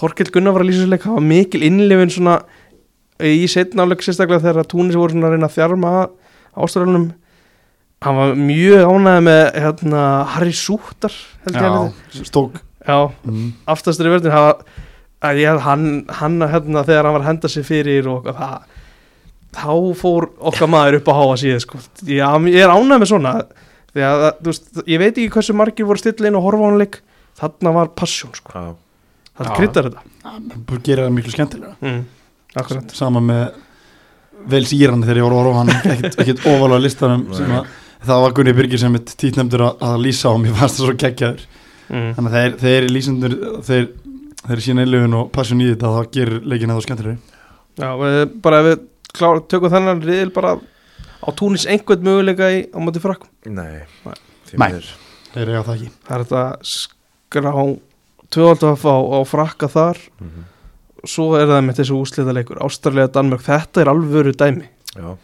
Þorkill Gunnar var að lýsa leik það var mikil innlifin svona í setna áleik sérstaklega þegar Túnis voru svona að reyna að þjarma ástralunum hann var mjög ánægð með hérna Harry Súttar ég að stók já, mm. aftastur í verðin hann, hann, hérna þegar hann var að henda sig fyrir og það þá fór okkar maður upp á háa síðu sko. já, ég er ánægð með svona því að, veist, ég veit ekki hversu margir voru stilla inn og horfa á hann leik þarna var passjón sko. Já, það Já. kryddar þetta bara gera það miklu skemmtilega mm. Akkurat. Sama með Vels Íran þegar ég voru horfa á hann ekkert, ekkert ofalega listanum að það var Gunni Birgir sem mitt títnefndur að, að lýsa á mér fannst það svo geggjaður. Mm. þannig að þeir, þeir lýsendur þeir, þeir sína einlöfun og passion í þetta það gerir leikin eða skemmtilegri. Já, við, bara ef við klára, tökum þennan riðil bara á túnis einhvern möguleika í, á móti frakkum nei, Nei. þeir eiga það ekki. Það er þetta skrá tvöld að fá á frakka þar. Mhm. Svo er það með þessu úslita leikur Ástralja, Danmörk, þetta er alvöru dæmi Já,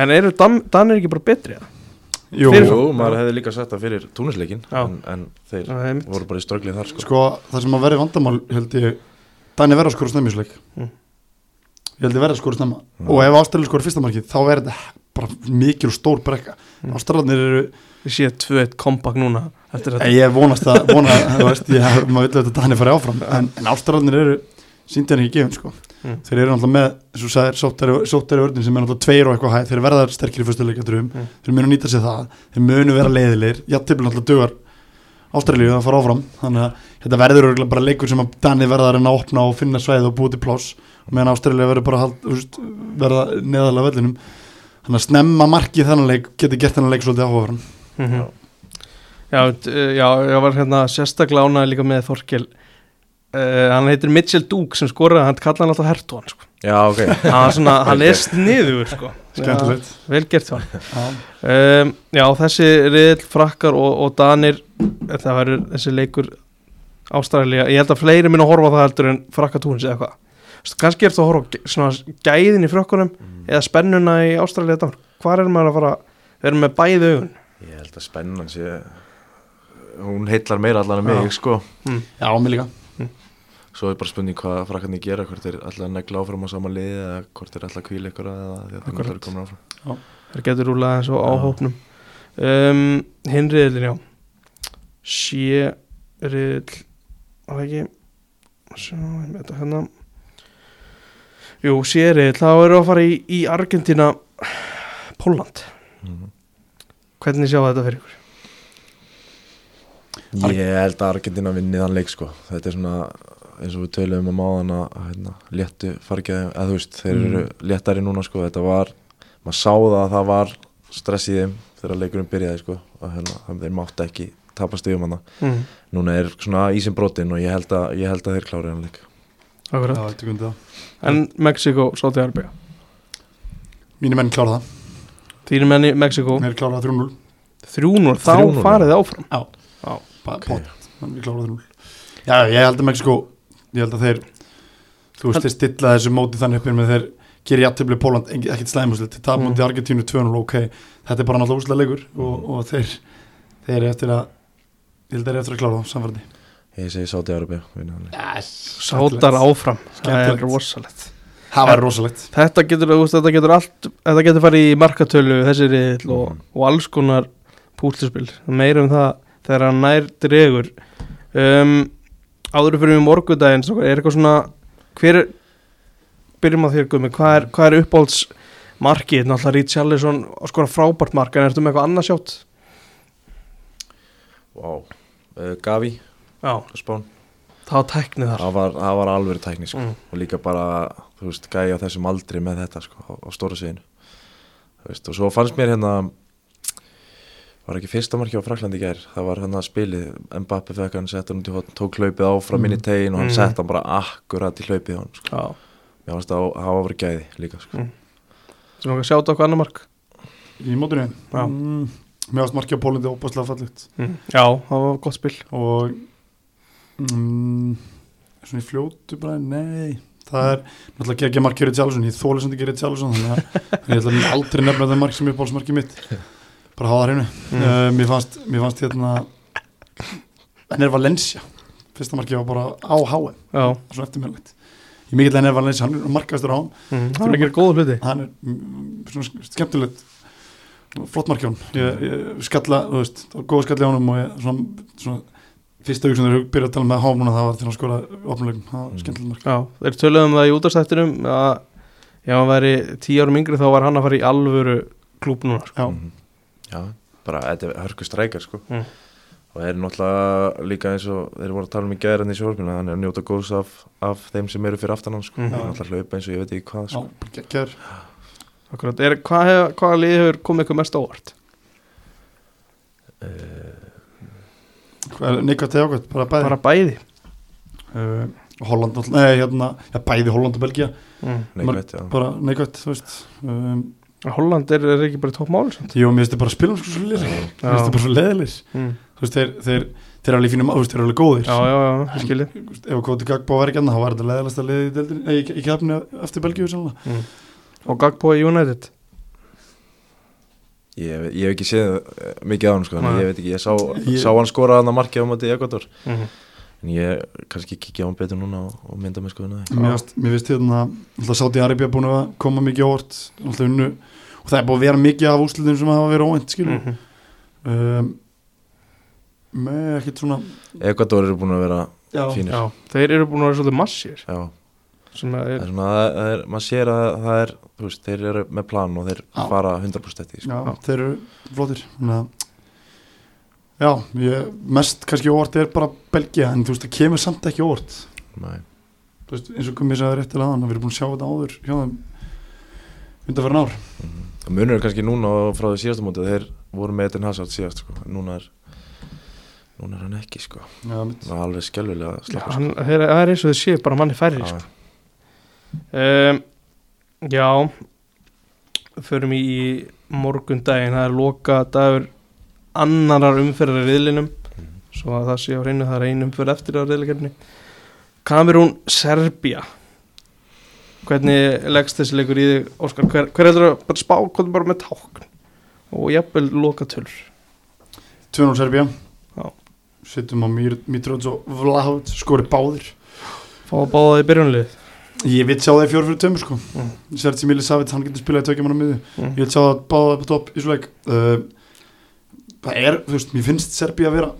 en eru Dan, Danir ekki bara betri eða? Jú, Fyrir- Jú, maður hefði líka sagt það fyrir túnisleikin Já. en, en þeir mitt. voru bara í ströglið þar sko. sko það sem að verði vandamál held ég Dæni verða að skora snemmisleik Mm. ég held ég verða að skora snemma Já. og ef Ástralja skora fyrsta markið þá er þetta bara mikil og stór brekka Mm. Ástralarnir eru við séum 2-1 kompakt núna eftir þetta En ég vonast að, vona, veist, ég, maður vil auðvitað að hann er farið áfram, en, en ástralarnir eru síndi hann ekki gefin, sko. Mm. Þeir eru náttúrulega með, eins og sagðir, sóttari, sóttari vörðin sem er náttúrulega tveir og eitthvað hæð, þeir verða sterkir í fyrstu leikjadröfum, Mm. þeir munu nýta sér það, þeir munu vera leiðilegir, jafntefnir náttúrulega dugar Ástralíu að fara áfram. Þannig að þetta verður örugglega bara leikur sem að Dani verða að reyna að opna og finna sveið og búið til pláss. Meðan Ástralíu verður bara hald, veist, verða neðalega vellinum. Þannig að snemma markið þennan leik geti gert þennan leik svolítið áhugaverðan. Mhm. Já, já, ég var hérna sérstaklega ánægð líka með Þorkel uh, Hann heitir Mitchell Duke sem skoraði, hann kalla hann alltaf Hertón sko. Já, ok. Hann, var svona, hann er sniður sko. skemmtilegt. Já, Vel gert hjá hann Já. um, Já, þessi riðl, frakkar og, og danir Það verður þessi leikur Ástralía, ég held að fleiri minn að horfa það heldur en frakkatúnis eða hvað Kannski er það að horfa svona gæðin í frökkunum eða spennuna í Danmörk. Hvar er maður að fara við erum með bæði augun? Ég held að spennan sé Hún heillar meira allan en mig, sko. Já, mér líka Svo er bara spurning hvað frakkarnir gera Hvort þeir alltaf negla áfram á sama liði Eða hvort þeir alltaf kvíla ykkur Eða því að þeir eru komin áfram. Það getur rúlað eins og Já. áhópnum. Um, Hinn riðlin, já Var það ekki? Sjá, ég með þetta hérna. Jú, sé riðl Þá erum við að fara í, í Argentina Póland Mhm. Hvernig sjá þetta fyrir ykkur? Ég held að Argentina vinni þann leik sko. Þetta er svona eins og við töluðum um áðan að hérna, léttu fargjaði eða þú veist, þeir eru léttari núna sko þetta var, maður sá það að það var stress í þeim þegar leikurinn byrjaði sko og hérna, þeir mátti ekki tapast yfir manna, Mm. núna er svona ísinn brotinn og ég held að, ég held að þeir klári hann leik. Já, Akkurat. En Mexiko, Sáti Arbega Mínir menn klára það, Þínir menni Mexiko mér klára það 3-0 Þrjúnur, þá 3-0. farið þið áfram? Já, Já. Pa- Ok. pott, menn við klára það 3-0 Já, ég held að Mexiko ég held að þeir þú veist, þeir stilla þessu móti þannig uppið með þeir gerir jafntefli Póland, ekkert slæmuslit. Þeir tapa Mm. mútið Argentínu 2-0, ok. Þetta er bara náttúrulega úslega leikur og, og þeir þeir eru eftir að ég held að þeir eru eftir að klára það, samfærdi Ég segi Sáti Arabi vinna hann. Leik yes, Sátar áfram. Það er rosalegt. Það var rosalegt. Þetta getur, þetta getur allt Þetta getur farið í markatölu þessi riðl og, og alls konar púltispil meira um það þegar hann nær dregur. Um, Áður fyrir um morgudaginn er eitthvað svona hver er byrjum á þér gummi, hvað er, hvað er uppáhalds markið, náttúrulega Rít Charlison skora frábært mark, en ertu með eitthvað annað sjátt? Vá, uh, Gavi Spán, það var tæknið þar. Það var, það var alveg tækni sko. Mm. og líka bara, þú veist, gæja þessum aldri með þetta sko, á, á stóra veist, og svo fannst mér hérna var ekki fyrsta marki á Fraklandi í gær, það var hérna spilið Mbappe fekk hann, sett hann út í hotn tók hlaupið áfram inn í tegin og hann Mm. sett hann bara akkurat í hlaupið hann sko. Já, mér fannst það að hafa verið gæði líka sko. Mm. sem okkar á hvað annar mark í mótunni Já. mm, mér varst markið á Pólandi óbærslega fallit mm. Já, það var gott spil og mm, svona í fljótu bara, nei það er náttúrulega ekki mark Gerrit Sjálfsson ég þóli sem þetta Gerrit Sjálfsson þannig að ég ætla að aldrei nefna það mark sem er bólsmarkið mitt bara hafa það hreinu Mm. uh, mér, fannst, mér fannst hérna en er Valencia fyrsta markið var bara á Já, svo eftirmjölegt ég mikill en er Valencia, hann er markaðistur á hann mm. það er ekki góð hluti. Hann er mm, svona skemmtilegt flott hann ég, ég skalla, þú veist, það var góð skalli á hann og ég, svona, svona fyrsta hug sem þeir byrja að tala með háum núna það var til að skora opnuleikum, það var Mm. skemmtilegt mark. Já, þeir töluðum það í útastættinum að ef hann væri tíu árum yngri þá var hann að fara í alvöru klúb núna sko. já, Mhm. Já, bara þetta er hörku strækjar sko. Mm. og er náttúrulega líka eins og þeir voru að tala um í gæðan í sjálfinu hann er að njóta góðs af, af þeim sem eru fyrir aftan hann sko. Mhm. hann er náttúrulega hlaupa eins og ég veit ekki hvað sko. geggjör Akkurat, er, hvað, hef, hvað lið hefur komið ykkur mest á óvart? neikvægt eða ákvæmt, bara bæði Bara bæði uh, Holland, nei, hérna já, bæði Holland og Belgia, mm. neikvægt, já bara neikvægt þú veist um, Holland er, er ekki bara topp mál jú, mér finnst þið bara spilum sko svo leðilir mér finnst þið bara svo leðilir mm. þú veist, þeir, þeir, þeir eru alveg fínum, þú veist, þeir eru alveg góðir. Já, já, já, ég skilji ef að Koti Gagbo var ekki annað þá var þetta í, deildinni- nei, í, í kefni eftir Belgíu mm. Og Gagbo í United? Ég, ég hef ekki séð eh, mikið á hann sko, ég veit ekki, ég sá, Ég- sá hann skora hann að markið á móti í Ekvator mm. en ég kannski kikið á hann betur núna og, og mynda mig sko Mér finnst- mér finnst hérna alltaf Sáti Arabia búin að koma mikið unnu og það er búin að vera mikið af úslitum sem hafa verið óvænt skilur mm. um, með ekkert svona Ekvator eru búin að vera já, fínir. Já, þeir eru búin að vera svolítið massir Já, sem að það er, er svona, það það er, maður sér að það er, þú veist, þeir eru með plan og þeir Já. fara 100% eftir, sko. þeir eru flottir. Að Já, ég, mest kannski óvart er bara Belgia en þú veist það kemur samt ekki óvart. Nei. Veist, eins og komið sagði rétt til aðan við erum búin að sjá þetta áður hjá þeim undanferðin ár Það munur er kannski núna frá því síðasta móti þeir voru með Eden Hazard síðast sko. núna er núna er hann ekki sko. Já, það er alveg skelvilega Já, slappa sko. það er eins og þið séu bara manni færri sko. um, Já förum í morgundaginn það er loka dagur annarar umferðar í riðlinum svo að það sé á hreinu það er ein umferð eftir á riðlikerni Kamerún Serbia hvernig leggst þessi leikur í þig Óskar, hver, hver heldur að bara spá hvað bara með tákn? Og jafnvel loka tölur 2-0 Serbia Já. Settum á Mitrovic og Vlahovic skori báðir. Fá að báða það í byrjunlið Ég vil sjá það í 4-4-2 sko. Mm. Sergi Milisavic, hann getur spilað í tökjum hann á miðu mm. Ég vil sjá það báða upp á topp í svo leik. Uh, Það er, þú veist, mér finnst Serbia að vera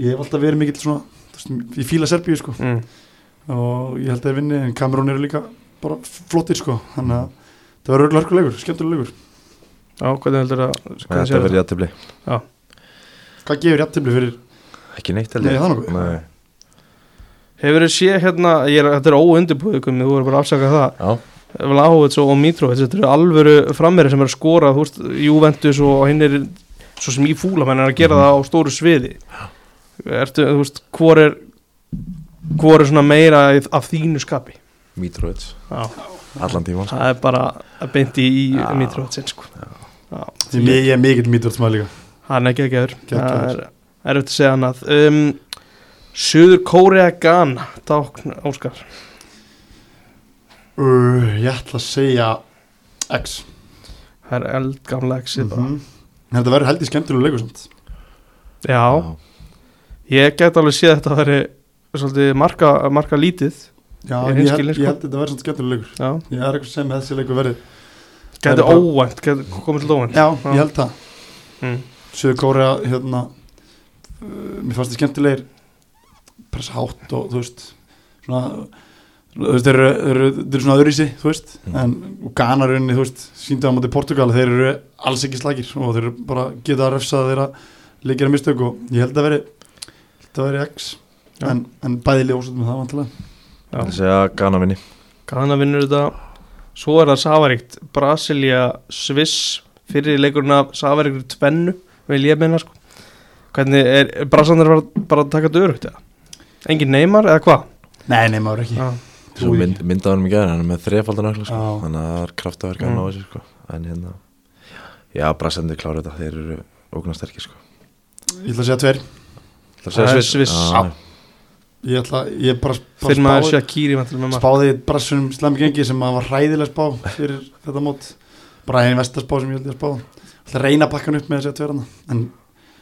Ég hef alltaf verið mikill svona veist, Ég fíla Serbíu sko. Mm. og ég held að þeir vinni en Kamerún eru líka bara flottir sko. Þannig að það verður örgulega hörkulegur, skemmtilegur Já, hvernig heldur að hvernig þetta verður jættibli Hvað gefur jættibli fyrir ekki neitt Nei, það. Nei. Hefur þið séð hérna, ég er, þetta er óundibúið þú verður bara að afsaka það. Já, Vlahovits og Mitrovic, þetta eru alvöru frammeiri sem er að skora, þú veist, Juventus og hinn er, svo sem í fúla menn er að gera það á stóru sviði. Ertu, þú veist, hvor er hvor er svona meira í- af þínu skapi Mitrovic. Já, allan tíman sko. það er bara að beinti í Já. Mitrovicin, sko. Já, ég er mikill sem að líka. Hann er geggjaður. Það er, eftir að segja annað. Um, Suður Kórea Ghana. Tákn Óskar? Uh, ég ætla að segja X. Það er eldgamla bara. Mm -hmm. þetta verður held í skemmtilegu leikur samt. Já, ég get alveg séð að þetta að svolítið marka, marka lítið já, Ég ég, held, sko. að þetta verður samt skemmtilegu leikur. Já, ég er eitthvað sem þessi leikur er bara- óvænt, geti komið til óvænt. Já, ég held það. Mm. Söður Kórea hérna uh, mér fannst það skemmtilegir. Pressa hátt og þú veist svona þú veist, þeir eru, eru, eru svona öðruvísi þú veist, Mm. en og Ghana rauninni, þú veist, síndu á móti Portugal þeir eru alls ekki slagir og þeir eru bara geta að refsa þeirra leikir að mistök og ég held að veri að veri X. Já. en, en bæði ljósut með það vantilega Það segja Ghana vinni Ghana vinnur þetta Svo er það Savaríkt, Brasilia Sviss, fyrir leikurinn af Savaríkur tvennu, vil ég meina sko. Hvernig er, er Brasandir bara, bara að taka þetta örugt eða? Engin neymar eða hvað? Nei, maður ekki Já, Svo mynd, myndaði hann mig gæri, hann er með þrefaldan ökla sko. Já. Þannig að það er kraftaverk að ná þessu sko. En hérna Já, Brassandi klára þetta, þeir eru ógnarsterkir sko. Ég ætla að segja tver Það Það er Sviss. Ég ætla, ég bara, bara spáði- Shakiri spáði brassunum slemmi gengi sem að var hræðilega spá fyrir þetta mót. Bara einn vestarspá sem ég held ég að spá. Það reyna að pakka hann upp með þessi að tverjana en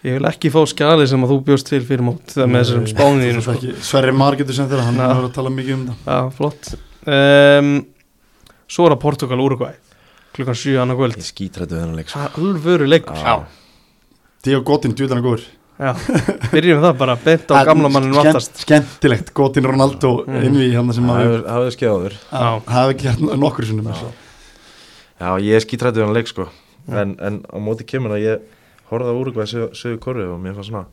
Ég vil ekki fá skali sem að þú bjóst til fyrir mót þegar með þessum spániðinu Þú sko. Sverri Mar getur sem þeirra, hann Na. er að tala mikið um það Já, flott. Um, Svo er það Portugal Uruguay klukkan 7 annað kvöld. Ég skítrættu þennan leik sko. Það er alvöru leikur. Já. Dío Gotin, djúðan er góður byrjum við það bara bent á gamla manninu Skemmt- aftast Skemmtilegt, Gotin Ronaldo Mm. inn við hann sem Það að hefur- það hefur skeið áður Já. hafa ekki hérna nokkur sinnum Já. ég er skítrættu þennan leik sko. En, en á móti kemur að ég horfði á Úrugvæði sögur korru og mér fannst svona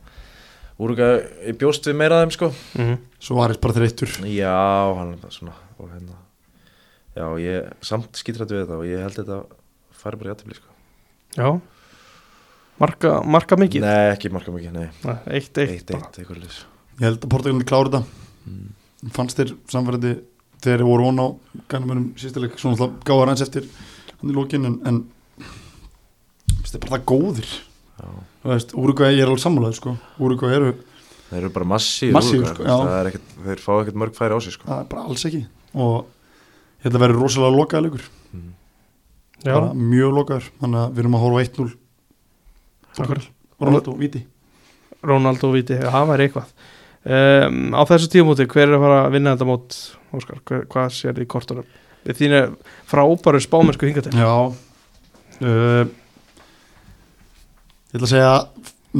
Úrugvæði, ég bjóst við meira af þeim sko. Mhm. Svo var ég bara þreyttur Já, hann er svona og hérna Já, ég samt skítrættu við þetta og ég held þetta fari bara í aðtöfli sko. Já Marka, marka mikið? Nei, ekki marka mikið, nei. Nei, Eitt, eitt, Eitt, eitt, eitthvað lýs Ég held að Portugalin klára þetta. Mm. fannst þér samverði þegar þeir voru von á gænumönum sístileik svona alltaf gáðar hans eftir hann í lókin en, en finnst þér bara það góðir? Já, þú veist, Úrugvæði, ég er alveg sammálaður sko. Úrugvæði eru, þeir eru bara massíf Massíf, sko, já. Það er ekkert, þeir fá ekkert mörg færi á sig sko. það er bara alls ekki. Og þetta verður rosalega lokaða leikur. Mm. Já, bara mjög lokaður, þannig að við erum að horfa á 1-0 Akkur. Ronaldo, Viti. Ronaldo viti, já, það væri eitthvað. Um, Á þessu tíumóti, hver er að fara að vinna þetta mót Óskar, hver, hvað sér þið í kortunum? Við þínu frábæru spámennsku hingatil Já. Uh, Ég ætla að segja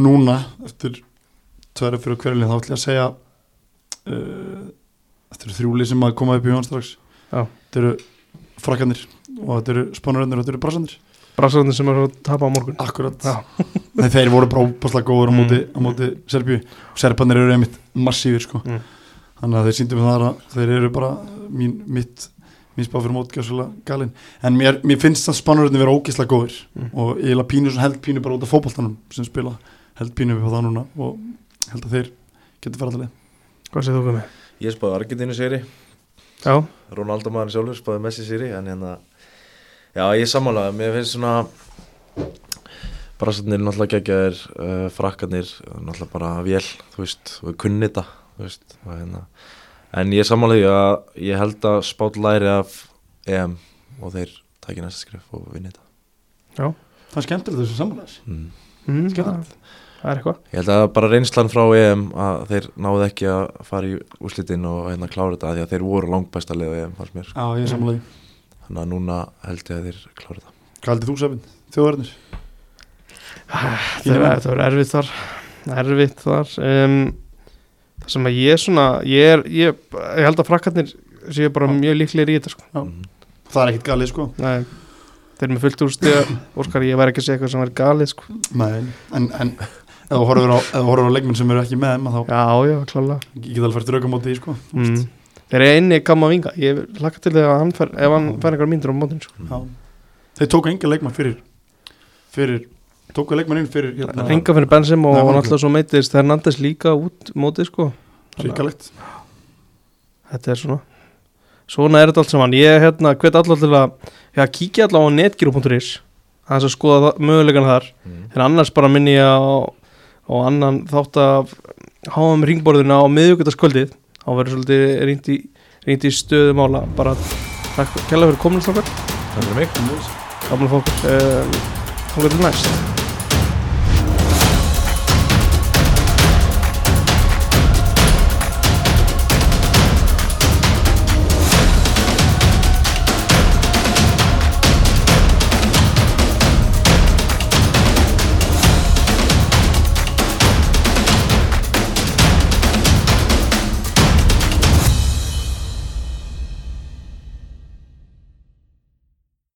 núna eftir tværi fyrir hverjulinn þá ætla ég að segja uh, eftir þrjúli sem að koma upp í jón strax. Já. Þetta eru frakkanir og þetta eru spánuröndir og þetta eru brassandir Brassarðin sem er að tapa á morgun Akkurat. Nei, þeir voru bara óbáslega góður á móti, Mm. á móti Serbíu og Serbanir eru einmitt massífir sko. Mm. þannig að þeir síndum það að þeir eru bara mín, mitt mín spá fyrir mótgjáðsvöla galinn en mér, mér finnst það spánurinn vera ógeðslega góður Mm. og ég held pínu svona held pínu bara út af fótboltanum sem spila held pínu við á það núna og held að þeir getur fara til Hvað segir þú komið? Ég spáði Argentínu sigri Já, Ronaldo maður sjálfur spáði Messi sigri en hérna já ég sammálaði, mér finnst svona brasarnir náttúrulega geggjaðir uh, frakkarnir náttúrulega bara vél, þú veist og kunni þetta, þú veist og, hérna. en ég sammálaði að ég held að spát læri af EM og þeir taki næsta skrif og vinni þetta já það er skemmtilegt þessu samanlæs mm. mm, Skemmtilegt. Það er eitthvað Ég held að bara reynslan frá EM að þeir náðu ekki að fara í úslitin og hérna klára þetta af því að þeir voru langbæsta leið á EM fannst mér Já, ég er samanlega þannig að núna held ég að þeir klára þetta Hvað heldur þú Sefin? Þjóðverðnir? Það er- það er erfitt þar Erfitt þar um, Það sem að ég svona Ég, er, ég, ég held að frakkarnir séu bara mjög líklegir í þetta sko. Já. Mhm. Það er ekkit galið sko Nei, Þeir eru með fullt úr stiga Óskar, ég væri ekki að segja eitthvað sem er galið sko. Nei, en, en ef þú horfir á, á leikmenn sem eru ekki með þeim að þá Já, já, klálega ég get alveg fært rauka móti í sko mm. Þeir eru einni gamma vinga Ég hlakka til þegar hann fer Ef hann fær einhver myndir á mótin sko. Já. Þeir tóku enga leikmann fyrir fyrir, tóku leikmann inn fyrir hérna, Ringa fyrir Benzim og hann alltaf svo meitist Hernandez líka út mótið sko. ríkalegt Þetta er svona Svona er þetta allt saman Ég hérna hvet allar til að já, kíkja allar á netgyru.is aðeins að skoða möguleikana þar Mhm. en annars bara minni ég á, á annan þátt af háum ringborðina á miðugutaskvöldið þá verður svolítið reynd í, reynd í stöðumála bara takk kærlega fyrir komin slákar Takk fyrir mig. Fókur um, þá getur næst